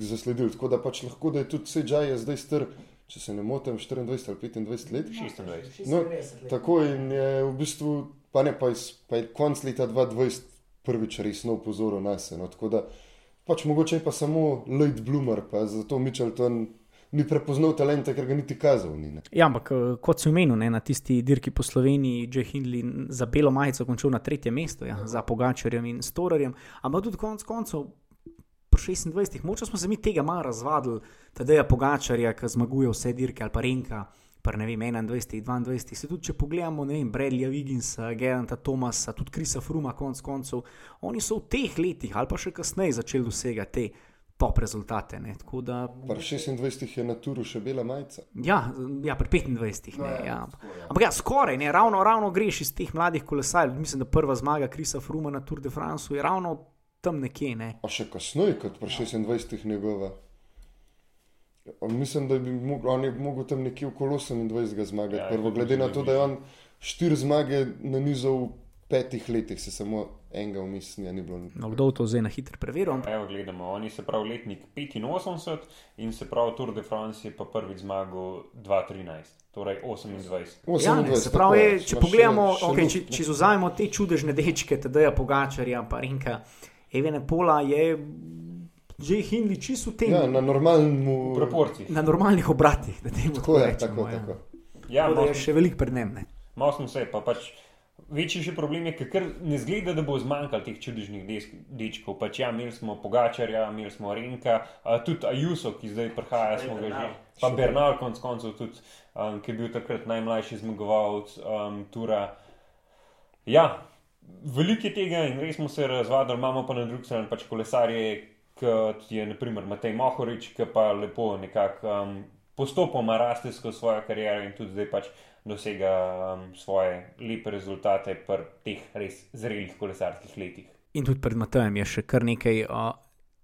zasledili. Tako da pač lahko da je tudi Sejaj zdaj star, če se ne motim, 24 ali 25 let. 26. No, tako in je v bistvu, pa ne pa, iz, pa je konc leta 2020 prvič resno upozoril nas. No, tako da pač mogoče je pa samo late bloomer, pa zato Mitchelton ni prepoznal talenta, ker ga niti kazal ni. Ne. Ja, ampak eh, kot si omenil, ne, na tisti dirki po Sloveniji, J. Hindley za belo majico končal na tretje mesto, ja, za Pogačarjem in Storarjem, ampak tudi konec koncev. Po 26, moče smo se mi tega malo razvadili, da je Pogačarja, ki zmaguje vse dirke ali pa Renka, pa ne vem, 21, 22. Se tudi, če pogledamo, ne vem, Bradleya Wigginsa, Geranta Thomasa, tudi Krisa Fruma, konc koncev, oni so v teh letih ali pa še kasneje začeli dosegati te top rezultate. Ne. Tako da. Pri 26 je na turu še bela majica. Ja, ja pri 25. Ne, ja. Ampak ja, skoraj, ne, ravno, ravno greš iz teh mladih kolesarjev. Mislim, da prva zmaga Krisa Fruma na Tour de France je ravno tam nekje. Ne. Pa še kasneje, kot pri 26 njegova. Mislim, da bi mogel, on je mogel tam nekje okolo 28 zmagati. Ja, Prvo, je glede na tudi to, da je on štiri zmage na nizu v petih letih, se samo enega vmes ni bilo. No, kdo to zdaj na hitro preveril? ampak- Evo, gledamo, oni se pravi letnik 85 in se pravi Tour de France je pa prvi zmagal 2013, torej 28. Ja, ne, se pravi, je, če pogledamo, okay, če, če izuzamemo te čudežne dečke, Tadeja Pogačarja, pa Renka, Evene Pola, je že Hindley čisto v tem, Ja, na normalnem. V proporcijah. na normalnih obratih. Da temu Tako je, rečemo, tako, ja. tako. Ja, Tako malo je še veliko pred ne. malo smo se, pa pač. Večji še problem je, ker ne zgleda, da bo zmanjkalo teh čudežnih dečkov. Pač, ja, imeli smo Pogačarja, imeli smo Renka, a tudi Ajuso, ki zdaj prihaja, smo ga že. Pa Bernal, konc koncev, tudi, um, ki je bil takrat najmlajši zmagovalec um, Tura. Ja, veliko je tega in res smo se razvadili, imamo pa na drugi strani pač kolesarje, kot je naprimer Matej Mohorič, ki pa lepo nekako um, postopoma raste skozi svojo kariero in tudi zdaj pač dosega um, svoje lepe rezultate pri teh res zrelih kolesarskih letih. In tudi pred Matejem je še kar nekaj uh,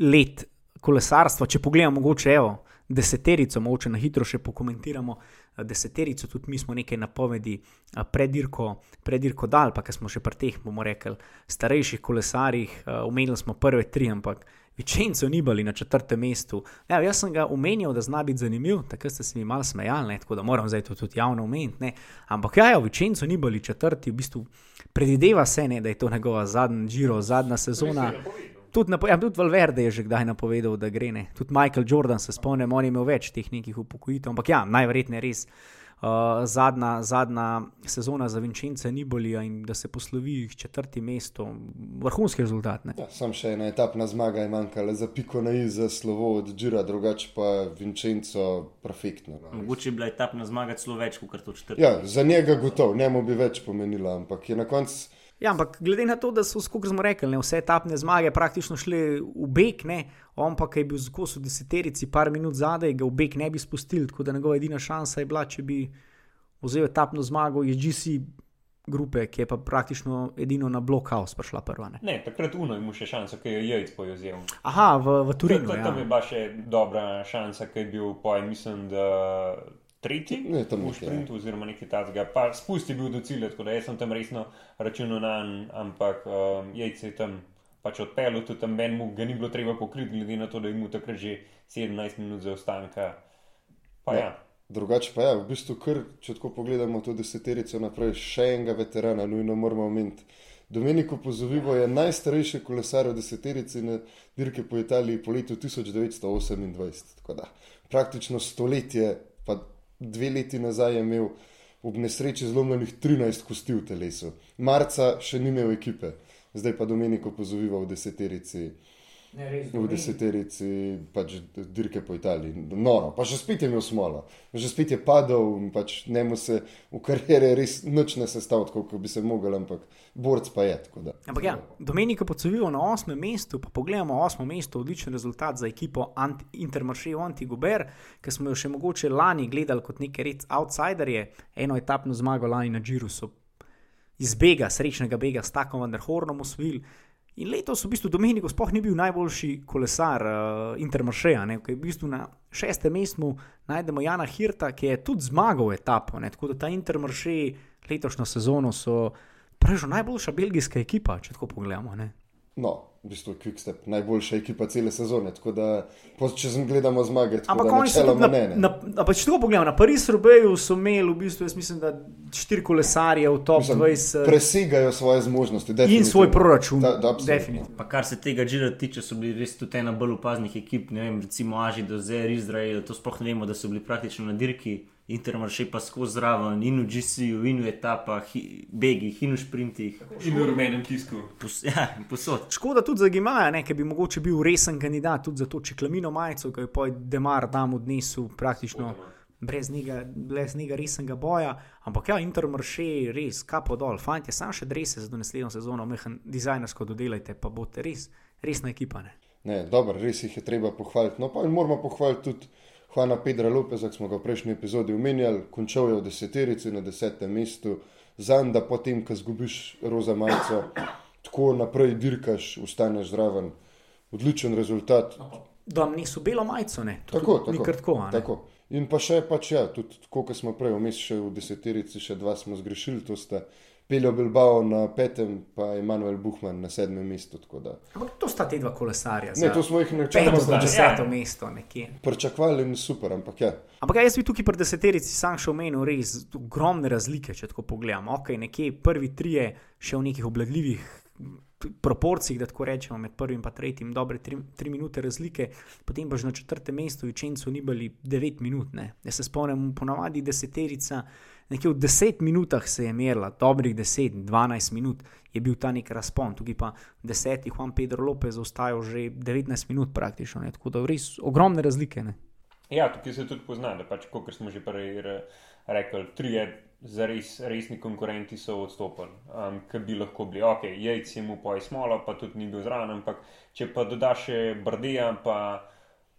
let kolesarstva. Če pogledamo, mogoče evo, deseterico, mogoče na hitro še pokomentiramo. uh, Deseterico, tudi mi smo nekaj napovedi predirko, predirko dal, pa smo še pri teh, bomo rekli, starejših kolesarjih, omenili smo prve tri, ampak Vičenco ni bili na četrtem mestu. Ja, jaz sem ga omenil, da zna biti zanimiv, takrat ste se mi malo smejali, ne, tako da moram zdaj to tudi javno omeniti. ne. Ampak ja, ja Vičenco ni bili četrti, v bistvu predvideva se, ne, da je to njegova zadnja Giro, zadnja sezona. Tudi, napo, ja, tudi Valverde je že kdaj napovedal, da gre. Ne. Tudi Michael Jordan se spomnim, on je imel več teh nekih upokojitev, ampak ja, najverjetneje res. Uh, zadnja, zadnja sezona za Vinčence ni bolja in da se poslovi s četrtim mestom, vrhunski rezultat. Ne? Ja, sam še ena etapna zmaga je manjkala za piko na i, za slovo od Džira, drugače pa Vincenzo perfektno. No. Mogoče je bila etapna zmaga celo več kot to četrto. Ja, za njega gotovo, njemu bi več pomenila, ampak je na koncu. Ja, ampak glede na to, da so, kot smo rekli, ne, vse etapne zmage praktično šle v beg, ne, on pa ki je bil skozi v deseterici, par minut zadaj, ga v beg ne bi spustili, tako da njegova edina šansa je bila, če bi vzel etapno zmago iz GC grupe, ki je pa praktično edino na blokhaus prišla prva. Ne. Ne, takrat Uno mu še šanso, ki jo je Jejc pojezel. Aha, v, v Turinu. Tam, Ja. tam je bila še dobra šansa, ki je bil pojem, mislim, da tretji Ne, tam v sprintu, oziroma nekaj takega. Spust je bil do cilja, tako da jaz sem tam resno računal na njega, ampak um, Jejc je tam pač odpeljal, tudi tam Ben mu ga ni bilo treba pokriti, glede na to, da je mu takrat že 17 minut zaostanka. Pa ja. Drugače pa je, ja, v bistvu, kar, če tako pogledamo to deseterico naprej, še enega veterana, nujno moramo omeniti. Domeniko Pozovivo je najstarejši kolesar v deseterici na dirke po Italiji po letu 1928. Tako da praktično stoletje, pa dve leti nazaj je imel ob nesreči zlomljenih 13 kosti v telesu. Marca še ni imel ekipe, zdaj pa Domeniko Pozovivo v deseterici. V deseterici pač dirke po Italiji, noro, pa še spet je imel smolo, že spet je padel in pač njemu se v karieri res nič ne sestavlja, kot bi se mogel, ampak borc pa je. tako da. Ampak ja, Domenika Pocovivo na osmem mestu, pa pogledamo osmo mesto, odličen rezultat za ekipo Anti- Intermarché Antigober, ki smo jo še mogoče lani gledali kot neke red outsiderje, eno etapno zmago lani na Džiru so iz bega, srečnega bega s takom Vanderhornom osvojili. In letos v bistvu Domeniko sploh ni bil najboljši kolesar uh, Intermarcheja, ne, ki je v bistvu na šestem mestu najdemo Jana Hirta, ki je tudi zmagal etapo. Ne, tako da ta Intermarché letošnjo sezono so Pravijo, najboljša belgijska ekipa, če tako pogledamo. Ne? No, v bistvu Quickstep, najboljša ekipa cele sezone. Tako da, če sem gledamo zmage, tako Ampak da oni so na, ne. ne. na, na, pač tako pogledam, na Parizu so imeli v bistvu, jaz mislim, da štiri kolesarje v top Mislim, 20 Presegajo svoje zmožnosti. in svoj proračun. Da, da. Pa kar se tega žira tiče, so bili res tudi ena bolj opaznih ekip, ne vem, recimo Aži do Zer, Izrael, to sploh ne vemo, da so bili praktično na dirki, Intermarše pa skozi zraven, in v GC-ju, in v etapah, hi- begih, in v sprintih, In v rumenem tisku. pos, ja, posod. Škoda tudi za Gimaja, ne, ki bi mogoče bil resen kandidat tudi za to čeklamino majico, ki je pa Demar tam odnesel praktično brez njega, brez njega resnega boja. Ampak ja, Intermarše, res, kapo dol, fanti, sam še drese za naslednjo sezono, mehen dizajnersko dodelajte, pa boste res, resna ekipa. Ne. Ne, dobro, res jih je treba pohvaliti. No, pa in moramo pohvaliti tudi Juana Pedra Lopeza, ki smo ga v prejšnji epizodi omenjali, končal je v deseterici na desetem mestu, zanj da potem, ko zgubiš roza majico, tako naprej dirkaš, ustaneš zraven. Odličen rezultat. Da niso belo majico, ne. To Tako, tako, a ne. tako. In pa še, pač, ja, tudi kot smo prej vmes, še v deseterici, še dva smo zgrešili, to sta Peljo Bilbao na petem, pa Emanuel Buhman na sedmem mestu. tako da- Ampak to sta te dva kolesarja. Ne, to smo jih Peto načeloma do Ja. deseto mesto nekje. pričakovali in super, ampak ja. Ampak ja, jaz bi tukaj pri deseterici sam še omenil res ogromne razlike, če tako pogledam. Ok, nekje prvi trije še v nekih obladljivih proporcijah, da tako rečemo, med prvim in tretjim, dobre tri, tri minute razlike, potem pa že na četrtem mestu, Vičencu ni bili 9 minut. Ne. Jaz se spomnim, ponavadi deseterica, nekje v 10 minutah se je merila, dobrih 10-12 minut je bil ta nek razpon, tukaj pa desetih, Juan Pedro Lopez ostajal že 19 minut praktično, ne. tako da res ogromne razlike. Ne. Ja, tukaj se tudi pozna, da pač, kot smo že prej re- rekli, trije zares resni konkurenti so odstopili, um, ki bi lahko bili. Ok, jajc je mu poj smola, pa tudi ni bil zraven, ampak če pa dodaš še Brdeja, pa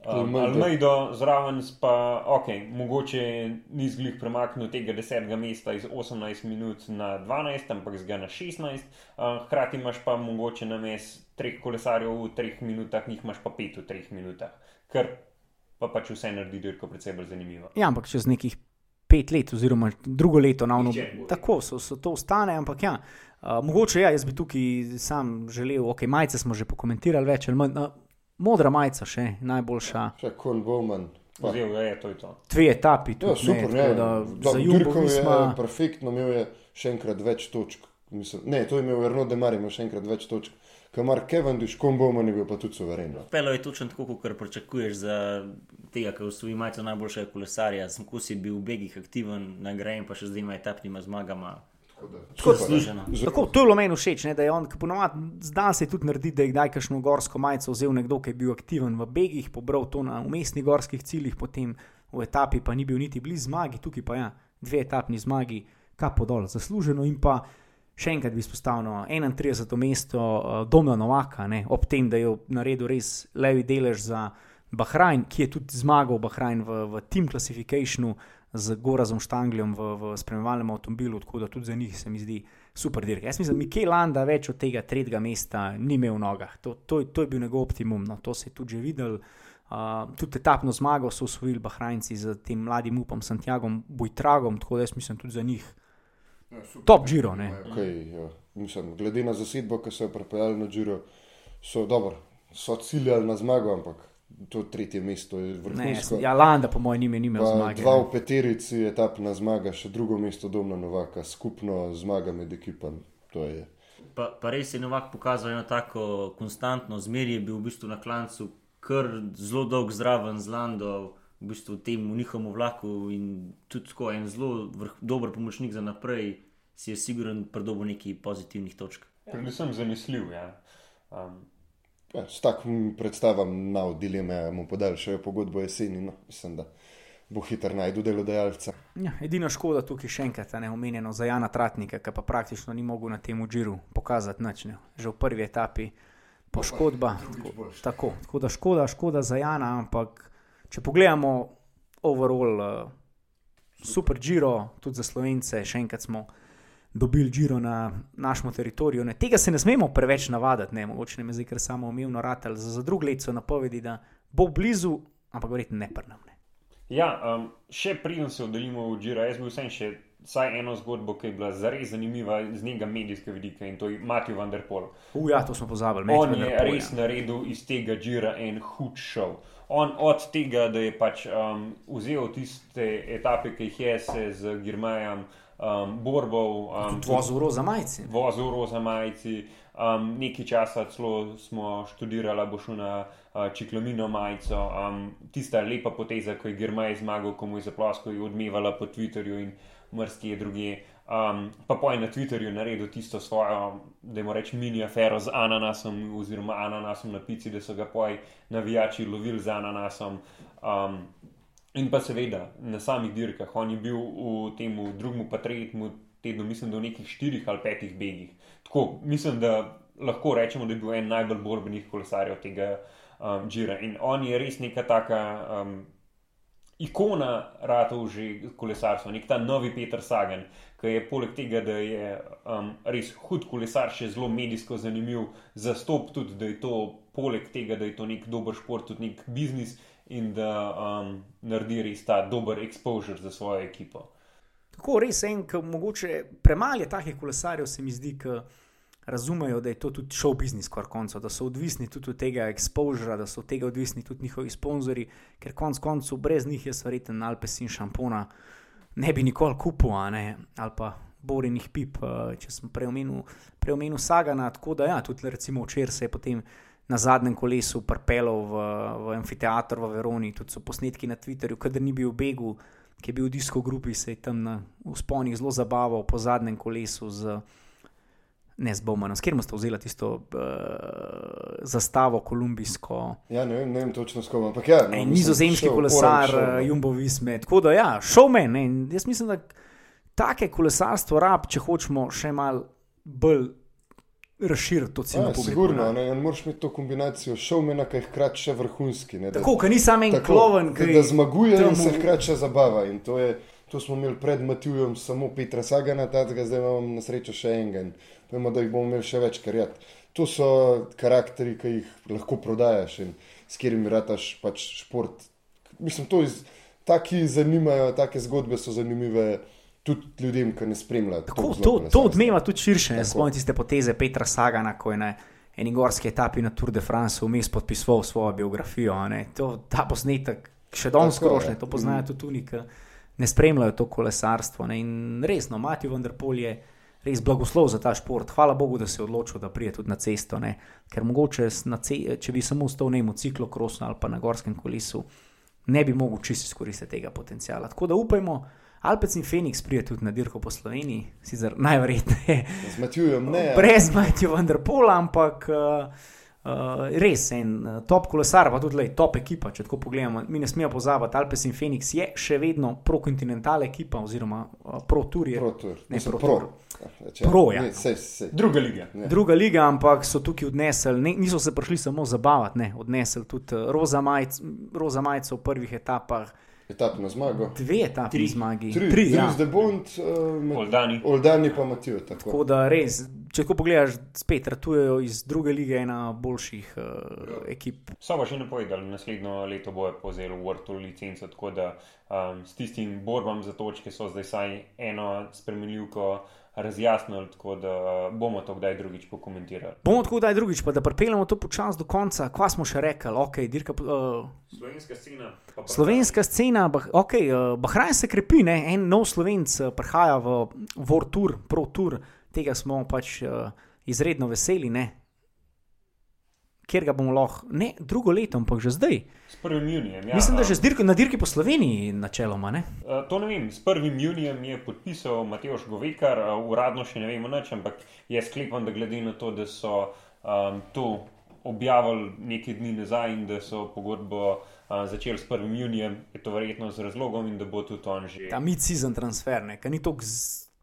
um, Almeido. Almeido zraven, pa ok, mogoče ni zglih premaknil tega desetega mesta iz 18 minut na 12, ampak z ga na 16. Um, hkrati imaš pa mogoče na mes treh kolesarjev v treh minutah, njih imaš pa pet v treh minutah. Kar pa pač vse naredi dirko precej bolj zanimivo. Ja, ampak čez nekih pet let, oziroma drugo leto, ne bo tako so, so to ostane. Ampak ja, uh, mogoče ja, jaz bi tukaj sam želel, ok, majice smo že pokomentirali več ali manj. Uh, modra majica še najboljša, Še Kon Bowman. Vzel je, to je to. dve etapi. Ja, tudi, super, ne. tako Da, Da, za Jumbo dirkal je Visma, perfektno, imel je še enkrat več točk. Mislim, ne, to je imel Erno Demar, imel še enkrat več točk. Kamar Cavendish, Kon Bowman je bil pa tudi suveren. Pelo je točno tako, kot pričakuješ za tega, ki usvoji majico najboljšega kolesarja. Sem ko si bil v begih aktiven, nagrajen, pa še zdaj ima etapnima zmagama. Zasluženo. ne. Z- Tako, to je bilo meni všeč, ne, da je on, ki ponovadi zna se tudi narediti, da je kdaj kakšno gorsko majico vzel nekdo, ki je bil aktiven v begih, pobral to na umestnih gorskih ciljih, potem v etapi pa ni bil niti blizu zmagi, tukaj pa ja, dve etapni zmagi, kapo dol, zasluženo in pa. Še enkrat bi izpostavil 31. mesto uh, Domna Novaka, ne, ob tem, da je naredil res levi delež za Bahrajn, ki je tudi zmagal Bahrajn v, v Team Classificationu z Gorazom Štangljem v, v spremljevalnem avtomobilu, tako da tudi za njih se mi zdi super dirka. Jaz mislim, da Mikel Landa več od tega tretjega mesta ni imel v nogah. To, to, to je bil njegov optimum, no, to se je tudi že videl. Uh, tudi etapno zmago so osvojili Bahrajnci z tem mladim upom Santiagom Bujtragom, tako da jaz mislim tudi za njih top Giro. Ne. Okay, ja. Mislim, glede na zasedbo, ki so jo pripeljali na Džiro, so dobro, so ciljali na zmago, ampak to tretje mesto je Ne, vrhunsko. ja, Landa, po mojem, ni imel zmage. dva ne. v peterici, etapna zmaga, še drugo mesto Domna Novaka, skupno zmaga med ekipami. To je Pa, pa res je Novak pokazal eno tako konstantno zmerje, bil v bistvu na klancu kar zelo dolg zraven z Lando, v bistvu v tem v njihovem vlaku in tudi tako en zelo vrh, dober pomočnik za naprej, si je siguren pridobil nekaj pozitivnih točk. Predvsem zanesljiv. Ja. Um, Ja, s takim predstavam na ali mu podaljšajo pogodbo jeseni. No, mislim, da bo hitro najdu delodajalca. Ja, edina škoda tukaj še enkrat je omenjeno za Jana Tratnika, ki pa praktično ni mogel na tem Džiru pokazati nič. Ne. Že v prvi etapi poškodba. Tako, tako, tako da škoda, škoda za Jana, ampak če pogledamo overall, uh, super Džiro, tudi za Slovence, še enkrat smo dobili Džiro na našem teritoriju. Ne. Tega se ne smemo preveč navaditi, ne. mogoče ne me zdaj kar samo umevno ratelj. Za, za drug let so napovedi, da bo blizu, ampak verjetno ne prnam. Ne. ja, um, še preden se oddaljimo od Džira, jaz bi vsem še vsaj eno zgodbo, ki je bila zares zanimiva z njega medijske vidike in to je Matthew Van der Pol. Uja, to smo pozabili. On je res naredil iz tega žira en hud šov. On od tega, da je pač um, vzel tiste etape, ki jih je se z Girmajem um, borbov, um, vozil roza majci. Vozil roza majci. Um, nekaj časa celo smo študirali, bo šlo na uh, čiklomino majico. Um, tista lepa poteza, ko je Girmaj zmagal, ko mu je zaploskal, je odmevala po Twitterju in mrski je druge. Um, pa pa je na Twitterju naredil tisto svojo, da jim rečem, mini afero z ananasom, oziroma ananasom na pici, da so ga poj navijači lovili z ananasom. Um, in pa seveda na samih dirkah, on je bil v tem drugem, pa tretjem tednu, mislim, da v nekih štirih ali petih begih. Tako mislim, da lahko rečemo, da je bil en najbolj borbenih kolesarjev tega um, žira. In on je res neka taka. Um, ikona ratov že kolesarstva, nek ta novi Peter Sagan, ki je poleg tega, da je um, res hud kolesar, še zelo medijsko zanimiv, zastop tudi, da je to poleg tega, da je to nek dober šport, tudi nek biznis in da um, naredi res ta dober exposure za svojo ekipo. Tako res en, ki mogoče premalo je takih kolesarjev, se mi zdi, ki razumejo, da je to tudi šov biznis, kar koncev, da so odvisni tudi od tega exposura, da so od tega odvisni tudi njihovi sponzorji, ker konc koncev brez njih jaz verjeten Alpes in šampona ne bi nikoli kupil, ali pa borinih pip, eh, če sem preomenil Sagana. Tako da ja, tudi recimo včeraj se je potem. Na zadnjem kolesu prpelo v, v amfiteatr v Veroni, tudi so posnetki na Twitterju, kader ni bil v Begu, ki je bil v disko grupi, se je tam na usponih zelo zabaval po zadnjem kolesu z ne z Bowmanom, s katerim ste vzeli tisto uh, zastavo kolumbijsko. Ja, ne vem, ne vem točno s kom, ampak ja. No, nizozemski kolesar, no. Jumbo Visme. Tako da, ja, showman. Jaz mislim, da take kolesarstvo rab, če hočemo še mal bolj. Razširiti to celo. Ja, sigurno, ne, ne moreš imeti to kombinacijo šovmena, ki je hkrati še vrhunski. Ne, da, tako, ki ni samo en kloven, ki da zmaguje in se hkrati še zabava. In to, je, to smo imeli pred Matijem, samo Petra Sagana, tega zdaj imamo na srečo še enega vemo, da jih bomo imeli še več, ker je. To so karakteri, ki jih lahko prodajaš in s katerimi rataš pač šport. Mislim, to iz, taki zanimajo, take zgodbe so zanimive. Tudi ljudem, ki ne spremljajo. Tako, to to odmeva tudi širše. Spomnite se poteze Petra Sagana, ko je na eni gorski etapi na Tour de France vmes podpisoval svojo biografijo. To, ta posnetek še danes skrošne, to poznajo tudi oni, ki ne spremljajo to kolesarstvo. Ne? In resno, Matijo Vendrpol je res blagoslov za ta šport. Hvala Bogu, da se je odločil, da prije tudi na cesto. Ne? Ker mogoče, ce če bi samo stal v ciklokrosu ali pa na gorskem kolesu, ne bi mogel čisto izkoristiti tega potenciala. Tako da upajmo. Alpec in Feniks pride tudi na dirko po Sloveniji, sicer najverjetneje. Z Matijem ne. Brez Matijem, vendar pol, ampak. Uh, Uh, res en uh, top kolesar, pa tudi lej, top ekipa. Če tako pogledamo, mi ne smemo pozabiti, Alpes in Phoenix je še vedno pro-kontinentalna ekipa, oziroma uh, pro-tur. Pro-tur, ne pro-tur. Pro, pro, ja. Druga liga. Ne. Druga liga, ampak so tukaj odnesli, ne, niso se prišli samo zabavati, ne, odnesli tudi uh, roza majico v prvih etapah. Etapno zmago. Dve etapni zmagi. Tri, tri, tri ja. zdaj bond, uh, Oldani. Oldani pa Matijo. Tako. tako da res, če ko pogledaš, spet ratujejo iz druge lige ena boljših uh, ekip. So pa še ne povedali, naslednjo leto bojo povzeli World Tour licenco, tako da um, s tistim borbam za točke so zdaj saj eno spremenljivko razjasnili, tako da bomo to kdaj drugič pokomentirali. Bomo tako kdaj drugič, pa da pripeljemo to počasi do konca. Kva smo še rekli? Okay, dirka, uh, Slovenska scena. Slovenska scena, bah, ok, uh, Bahrajn se krepi, ne? en nov slovenc uh, prihaja v World Tour, Pro Tour, tega smo pač uh, izredno veseli. Ne? Kjer ga bomo lahko, ne drugo leto, ampak že zdaj. S 1. junijem. Ja, Mislim, da že dirk, na dirki po Sloveniji, načeloma. Ne? Uh, to ne vem. S 1. junijem je podpisal Mateoš Govekar, uh, uradno še ne vemo nič, ampak jaz sklepam, da glede na to, da so um, to objavili nekaj dni nazaj in da so pogodbo. Uh, začel s 1. junijem, je to verjetno z razlogom, in da bo tudi on že. Ta mid-season transfer, ki ni tako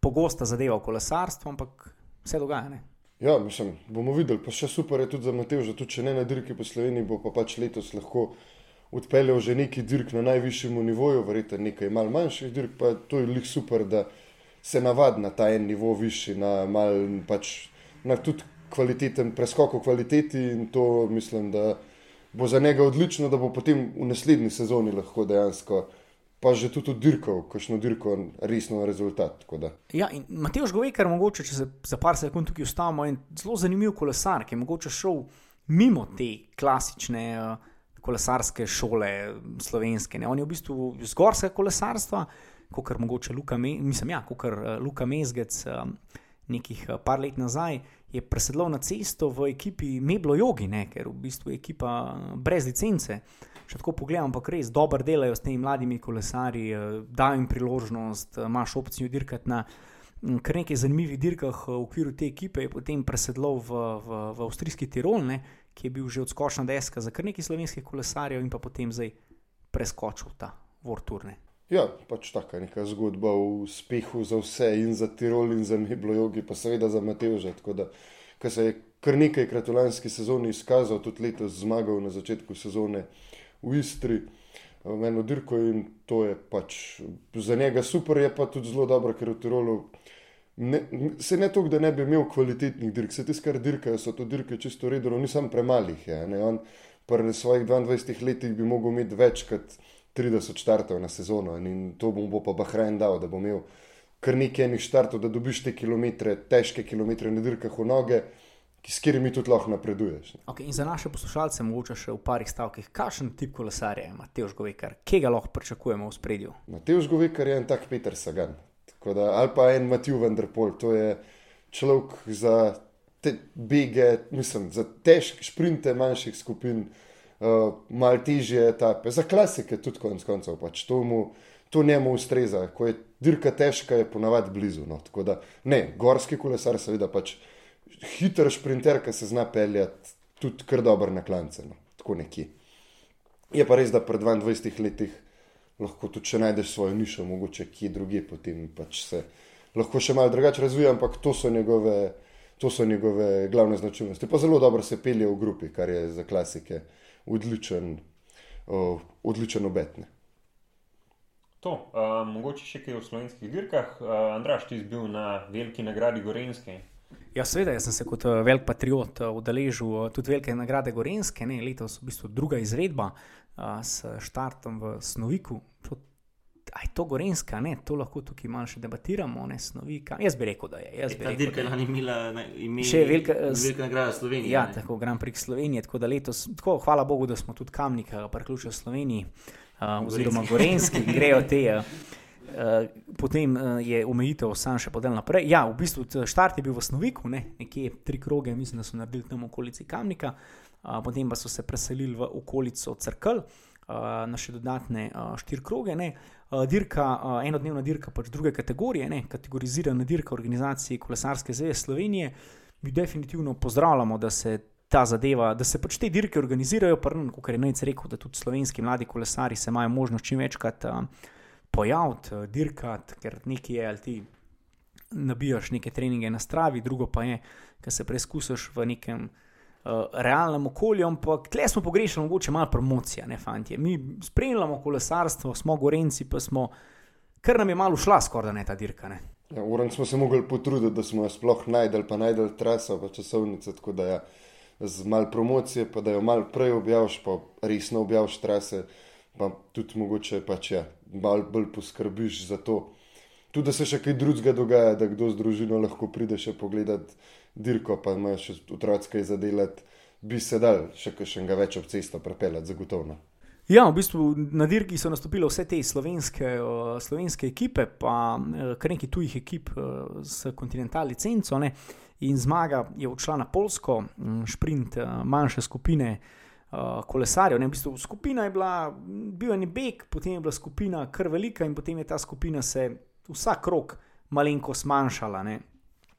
pogosta zadeva v kolesarstvu, ampak vse dogaja. Ne? Ja, mislim, bomo videli, pa še super je tudi za Mateo, že tudi če ne na dirki po Sloveniji, bo pa pač letos lahko odpeljal že neki dirk na najvišjem nivoju, verjete nekaj mal manjših dirk, pa to je lih super, da se navadi na ta en nivo višji, na mal pač na tudi kvaliteten preskok v kvaliteti in to mislim, da bo za njega odlično, da bo potem v naslednji sezoni lahko dejansko pa že tudi dirkal, kakšno dirko, resno rezultat. Ja, in Matej Žgovekar, mogoče če se za par sekund tukaj ustavimo, je zelo zanimiv kolesar, ki je mogoče šel mimo te klasične. Uh, Kolesarske šole, slovenske. Ne? On je v bistvu iz gorskega kolesarstva, kot kar mogoče Luka, Me, mislim, ja, kot kar uh, Luka Mezgec, nekih par let nazaj, je presedlal na cesto v ekipi Meblo Jogi, ne? ker v bistvu je ekipa brez licence. Uh, če tako pogledam, ampak res dobro delajo s temi mladimi kolesari, eh, dajo jim priložnost, eh, imaš opcijo dirkati na mm, kar nekaj zanimivih dirkah eh, v okviru te ekipe, je potem presedlal v, v, v avstrijski Tirol, ne, ki je bil že odskočna deska za kar nekaj slovenskih kolesarjev in pa potem zdaj preskočil ta Vorturne. Ja, pač taka neka zgodba o uspehu za vse in za Tirol in za Meblo Jogi, pa seveda za Mateoža. Tako da, se je kar nekajkrat v lanski sezoni izkazal, tudi letos zmagal na začetku sezone v Istri, v eno dirko in to je pač za njega super, je pa tudi zelo dobro, ker v Tirolu. Ne, se ne to, da ne bi imel kvalitetnih dirk, se tiskar dirkajo, so to dirke čisto redno, nisem premalih. Je, ne, on pri svojih 22 letih bi mogel imeti več kot 30 štartov na sezono in to bom bo pa Bahrajn dal, da bo imel kar nekaj enih štartov, da dobiš te kilometre, težke kilometre na dirkah v noge s katerimi tudi lahko napreduješ. Okay, in za naše poslušalce, mogoče še v parih stavkih, kakšen tip kolesarja ima Teoš Govekar, kje ga lahko pričakujemo v spredju? Teoš Govekar je en tak Peter Sagan, da, ali pa en Matiju Vendrpol, to je človek za te bege, mislim, za težke sprinte manjših skupin, uh, malo težje etape, za klasike tudi konec koncev. Pač to, mu, to njemu ustreza, ko je dirka težka, je ponavadi blizu. No. Da, ne, gorski kolesar seveda pač hiter sprinter, ki se zna peljati tudi kar dobro na klance. No. Tako neki. Je pa res, da pred 22 leti lahko tudi če najdeš svojo nišo, mogoče kje druge, potem pač se lahko še malo drugače razvija, ampak to so njegove. To so njegove glavne značilnosti. Pa zelo dobro se pelje v grupi, kar je za klasike odličen, uh, odličen obetne. To, uh, mogoče še kaj o slovenskih dirkah. Uh, Andraš, ti si bil na veliki nagradi Gorenske, Ja, seveda, jaz sem se kot eh, velik patriot eh, udeležil eh, tudi velike nagrade Gorenske, ne, letos v bistvu druga izvedba a, s štartom v Snoviku. Aj to Gorenska, ne, to lahko tukaj malo še debatiramo, ne Snovika. Jaz bi rekel, da je. Jaz bi rekel, dirka je imela ime. Še velika, velika nagrada Slovenije. Ja, ne. tako Grand Prix Slovenije, tako da letos, tako hvala Bogu, da smo tudi kamnika priključili Sloveniji, uh, oziroma Gorenski, grejo te. Uh, potem uh, je omejitev sam še podel naprej. Ja, v bistvu štart je bil v Snoviku, ne? nekje tri kroge, mislim, da so naredili tam okolici Kamnika, uh, potem pa so se preselili v okolico Crkl. Na še dodatne štiri kroge, uh, dirka, enodnevna dirka, pač druge kategorije, ne? kategorizirana dirka organizacije Kolesarske zveze Slovenije. Mi definitivno pozdravljamo, da se ta zadeva, da se pač te dirke organizirajo, kot je Najc rekel, da tudi slovenski mladi kolesari se imajo možnost čim večkrat. Uh, pojaviti, uh, dirkati, ker nekaj je, ali ti nabijaš neke treninge na stravi, drugo pa je, da se preizkusiš v nekem uh, realnem okolju. Ampak tle smo pogrešali mogoče malo promocije, ne fanti. Mi spremljamo kolesarstvo, smo gorenci, pa smo, kar nam je malo šla skoraj da ne ta dirka. Ja, Uran smo se mogli potruditi, da smo jo sploh najdel, pa najdel traso, pa časovnice, tako da ja, z malo promocije, pa da jo malo prej objaviš, pa resno objaviš trase, pa tudi mogoče pač ja, malo bolj poskrbiš za to. Tudi da se še kaj drugega dogaja, da kdo z družino lahko pride še pogledat dirko, pa ima še otroke za delati, bi se dal še kaj več ob cesto prepeljati, zagotovo. Ja, v bistvu na dirki so nastopile vse te slovenske, slovenske ekipe, pa e, kar nekaj tujih ekip e, s kontinentalno licenco. Ne? In zmaga je odšla na Polsko, sprint e, manjše skupine uh, kolesarjev. Ne, v bistvu, skupina je bila, bil je beg, potem je bila skupina kar velika in potem je ta skupina se vsak rok malenko zmanjšala. Ne.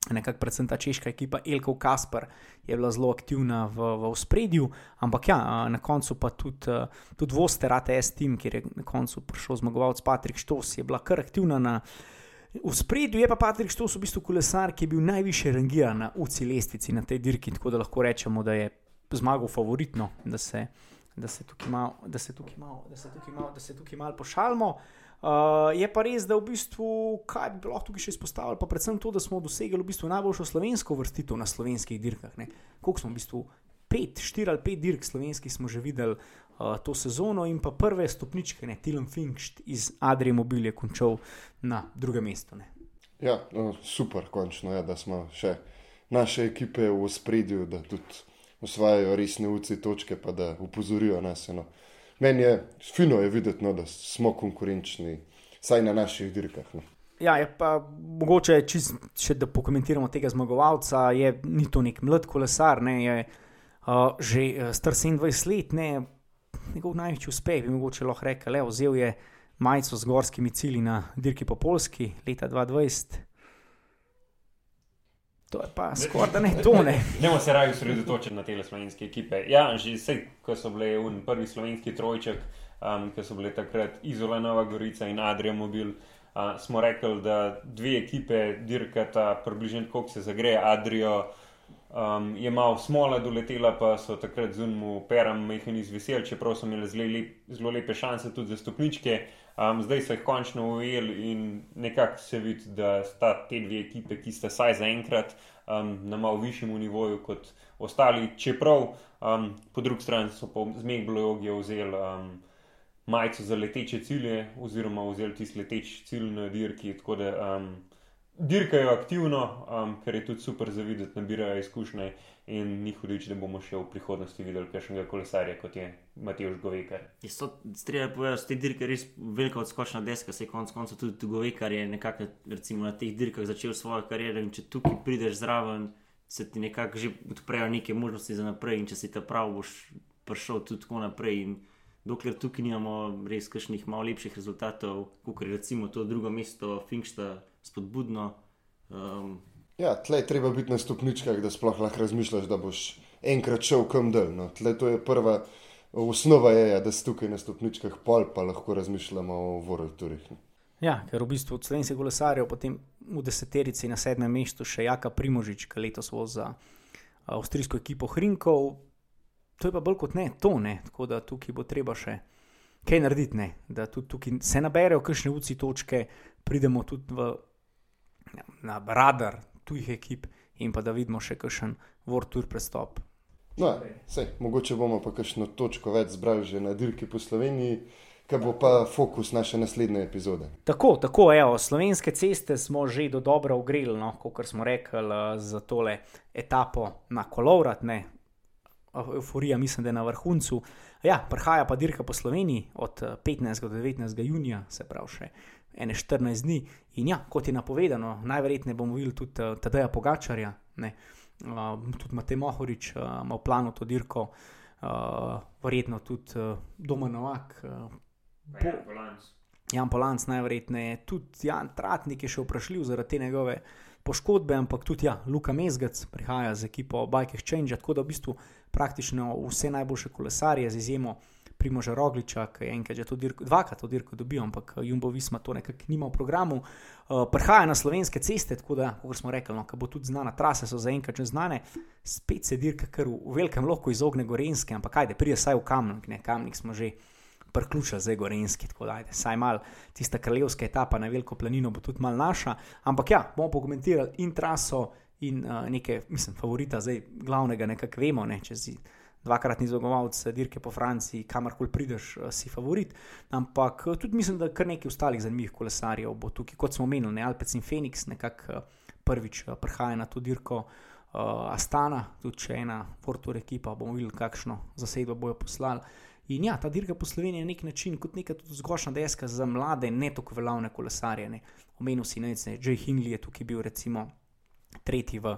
Nekako predvsem ta češka ekipa Elko Kasper je bila zelo aktivna v, v spredju, ampak ja, na koncu pa tudi, tudi Voster ATS Team, kjer je na koncu prišel zmagovalec Patrik Štos, je bila kar aktivna na. V spredju je pa Patrik Štos v bistvu kolesar, ki je bil najviše rangiran na UCI lestvici na tej dirki, tako da lahko rečemo, da je zmagal favoritno, da se, da se tukaj malo mal, mal pošalimo. Uh, je pa res, da v bistvu, kaj bi lahko tukaj še izpostavili, pa predvsem to, da smo dosegli v bistvu najboljšo slovensko vrstitev na slovenskih dirkah. Ne? Koliko smo v bistvu pet, štiri ali pet dirk slovenskih smo že videli uh, to sezono, in pa prve stopničke, ne Tilem Finkšt iz Adrije Mobil je končal na drugem mestu. Ne. Ja, no, super, končno je, ja, da smo še naše ekipe v spredju, da tudi osvajajo resne uci točke, pa da upozorijo nas. No. Meni je fino je videti, no, da smo konkurenčni, saj na naših dirkah. No. Ja, je pa mogoče, čist, še da pokomentiramo tega zmagovalca. Je, ni to nek mlad kolesar, ne, je uh, že star 27 let, ne, njegov največji uspeh bi mogoče lahko rekel. Le, vzel je majico z gorskimi cilji na dirki po Polski leta 2020. To je pa skoraj da ne tone. Ne moremo se raje osredotočiti na te slovenske ekipe. Ja, že vse, ko so bile v prvi slovenski trojček, um, ko so bile takrat Izola Nova Gorica in Adrian Mobil, uh, smo rekli, da dve ekipe dirkata približno tako, se zagreje Adrijo. Um, je malo smola doletela, pa so takrat zunmu peram mehani izveseli, čeprav so imeli zelo lepe šanse tudi za stopničke. Um, zdaj so jih končno ujeli in nekako se vidi, da sta te dve ekipe, ki sta saj zaenkrat um, na malo višjem nivoju kot ostali. Čeprav um, po drugi strani so po zmeh blogi vzeli um, majico za leteče cilje, oziroma vzeli tisti leteč cilj na dirki. Tako da um, dirkajo aktivno, um, ker je tudi super za videti, nabirajo izkušnje in ni hudič, da bomo še v prihodnosti videli kakšnega kolesarja, kot je Matej Govekar. Treba je povedati, da so te dirke res velika odskočna deska, se je konec koncev tudi Govekar je nekako recimo, na teh dirkah začel svojo kariero in če tukaj prideš zraven, se ti nekako že odprejo neke možnosti za naprej in če si ta prav, boš prišel tudi tako naprej. In, Dokler tukaj nimamo res kakšnih malo lepših rezultatov, kot je recimo to drugo mesto, Finkšta, spodbudno. Um, ja, tle je treba biti na stopničkah, da sploh lahko razmišljaš, da boš enkrat šel kam del. No. Tle to je prva osnova, je, ja, da si tukaj na stopničkah, pol pa lahko razmišljamo o. No. Ja, ker v bistvu od slovenskih kolesarjev potem v deseterici na sedmem mestu še Jaka Primožič, ki letos vozi za avstrijsko ekipo Hrinkov. To je pa bolj kot ne to, ne. tako da tukaj bo treba še kaj narediti, ne. da tudi tukaj se naberejo kakšne uci točke, pridemo tudi v na radar tujih ekip in pa da vidimo še kakšen vrtur prestop. No, sej, mogoče bomo pa kakšno točko več zbrali že na dirki po Sloveniji. Kaj bo pa fokus naše naslednje epizode? Tako, tako evo, slovenske ceste smo že do dobro ogreli, no, kot smo rekli, za tole etapo na kolovrat. Ne. Euforija, mislim, da je na vrhuncu. Ja, prihaja pa dirka po Sloveniji od 15. do 19. junija, se pravi še ene 14 dni. In ja, kot je napovedano, najverjetneje bomo videli tudi uh, Tadeja Pogačarja, ne, uh, tudi Matej Mohorič uh, ima v planu to dirko, uh, verjetno tudi uh, Doma Novak. Uh, Jan Polanc, najverjetneje tudi Jan Tratnik je še vprašljiv zaradi te njegove poškodbe, ampak tudi ja, Luka Mezgac prihaja z ekipo Bike Exchange, tako da v bistvu praktično vse najboljše kolesarje z izjemo. Primoža Rogliča, ki je enkrat že to dirko, dvakrat to dirko dobil, ampak eh, Jumbo Visma to nekako nima v programu. Uh, Prihaja na slovenske ceste, tako da, kot smo rekli, no, bo tudi znana, trase so zaenkrat že znane, spet se dirka kar v, v velikem loku izogne Gorenske, ampak kaj, da pride saj v Kamnik, ne Kamnik smo že priključili za Gorenski, tako da, ajde, saj mal tista kraljevska etapa na veliko planino bo tudi mal naša, ampak ja, bomo pokomentirali in traso in uh, nekaj, mislim, favorita, zdaj glavnega nekako vemo, ne, če si dvakratni zmagovalec dirke po Franciji, kamorkoli prideš, eh, si favorit. Ampak eh, tudi mislim, da kar nekaj ostalih zanimivih kolesarjev bo tukaj, kot smo omenili, ne Alpec in Phoenix, nekako eh, prvič prihaja na to dirko. Uh, Astana, tudi če ena Fortur ekipa, bomo videli, kakšno zasedbo bojo poslali. In ja, ta dirka po Sloveniji je nek način kot neka zgošna deska za mlade, ne tako veljavne kolesarje. Ne. Omenil si, da je J. Hingley tukaj bil recimo tretji v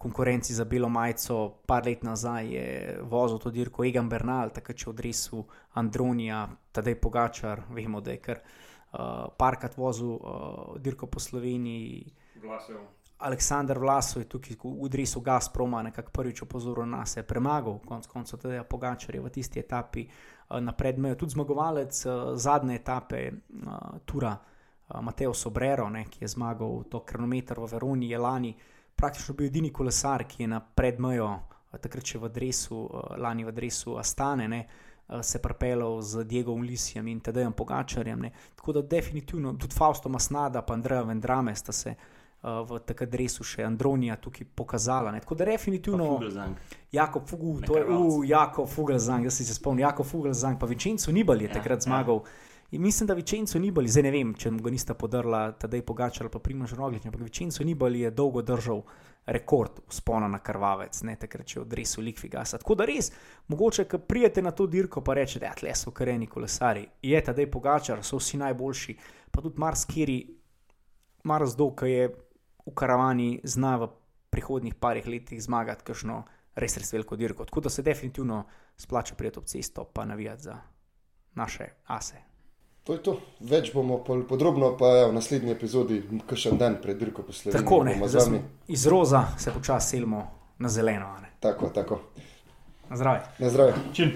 konkurenci za belo majico, par let nazaj je vozil to dirko Egan Bernal, takrat če odresu Andronija, tedaj Pogačar, vemo, da je kar uh, parkrat vozil uh, dirko po Sloveniji. Vlasev. Aleksandr Vlasov je tukaj v odresu Gazproma nekako prvič opozoril na sebe, premagal, konec koncev tudi Pogačar je v tisti etapi uh, napred mejo, tudi zmagovalec uh, zadnje etape uh, Tura. Mateo Sobrero, ne, ki je zmagal to kronometer v Veroni, je lani uh, praktično bil edini kolesar, ki je na predmejo, takrat še v Dresu, lani v Dresu Astane, ne, se pripeljal z Diego Ulisijem in Tadejem Pogačarjem. Ne. Tako da definitivno tudi Fausto Masnada in Andreja Vendrame sta se uh, v takrat resu še Andronija tukaj pokazala. Ne. Tako da definitivno. Jako Fugu, to je uh, Jako Fuglzang, jaz se spomnim, Jako Fuglzang, pa Vičenco Nibali je Ja, takrat ja. zmagal. In mislim, da Vičenco Nibali, zdaj ne vem, če ga nista podarila tedaj Pogačar ali pa Primož Roglič, ampak Vičenco Nibali je dolgo držal rekord spona na krvavec, ne takrat, če je odresel Likvigasa. Tako da res, mogoče, ko prijete na to dirko, pa rečete, da tle so kareni kolesari, je tedaj Pogačar, so vsi najboljši, pa tudi Marskiri, Marsdo, ki je v karavani zna v prihodnih parih letih zmagati kakšno res res veliko dirko. Tako da se definitivno splača prijeti ob cesto, pa navijati za naše ase. To je to. Več bomo pol podrobno, pa ja, v naslednji epizodi, kakšen dan pred dirko po Sloveniji. Tako ne, bomo z zdaj smo vami. iz roza se počasi selimo na zeleno. a ne. Tako, tako. Na zdravje. Na zdravje. Čim.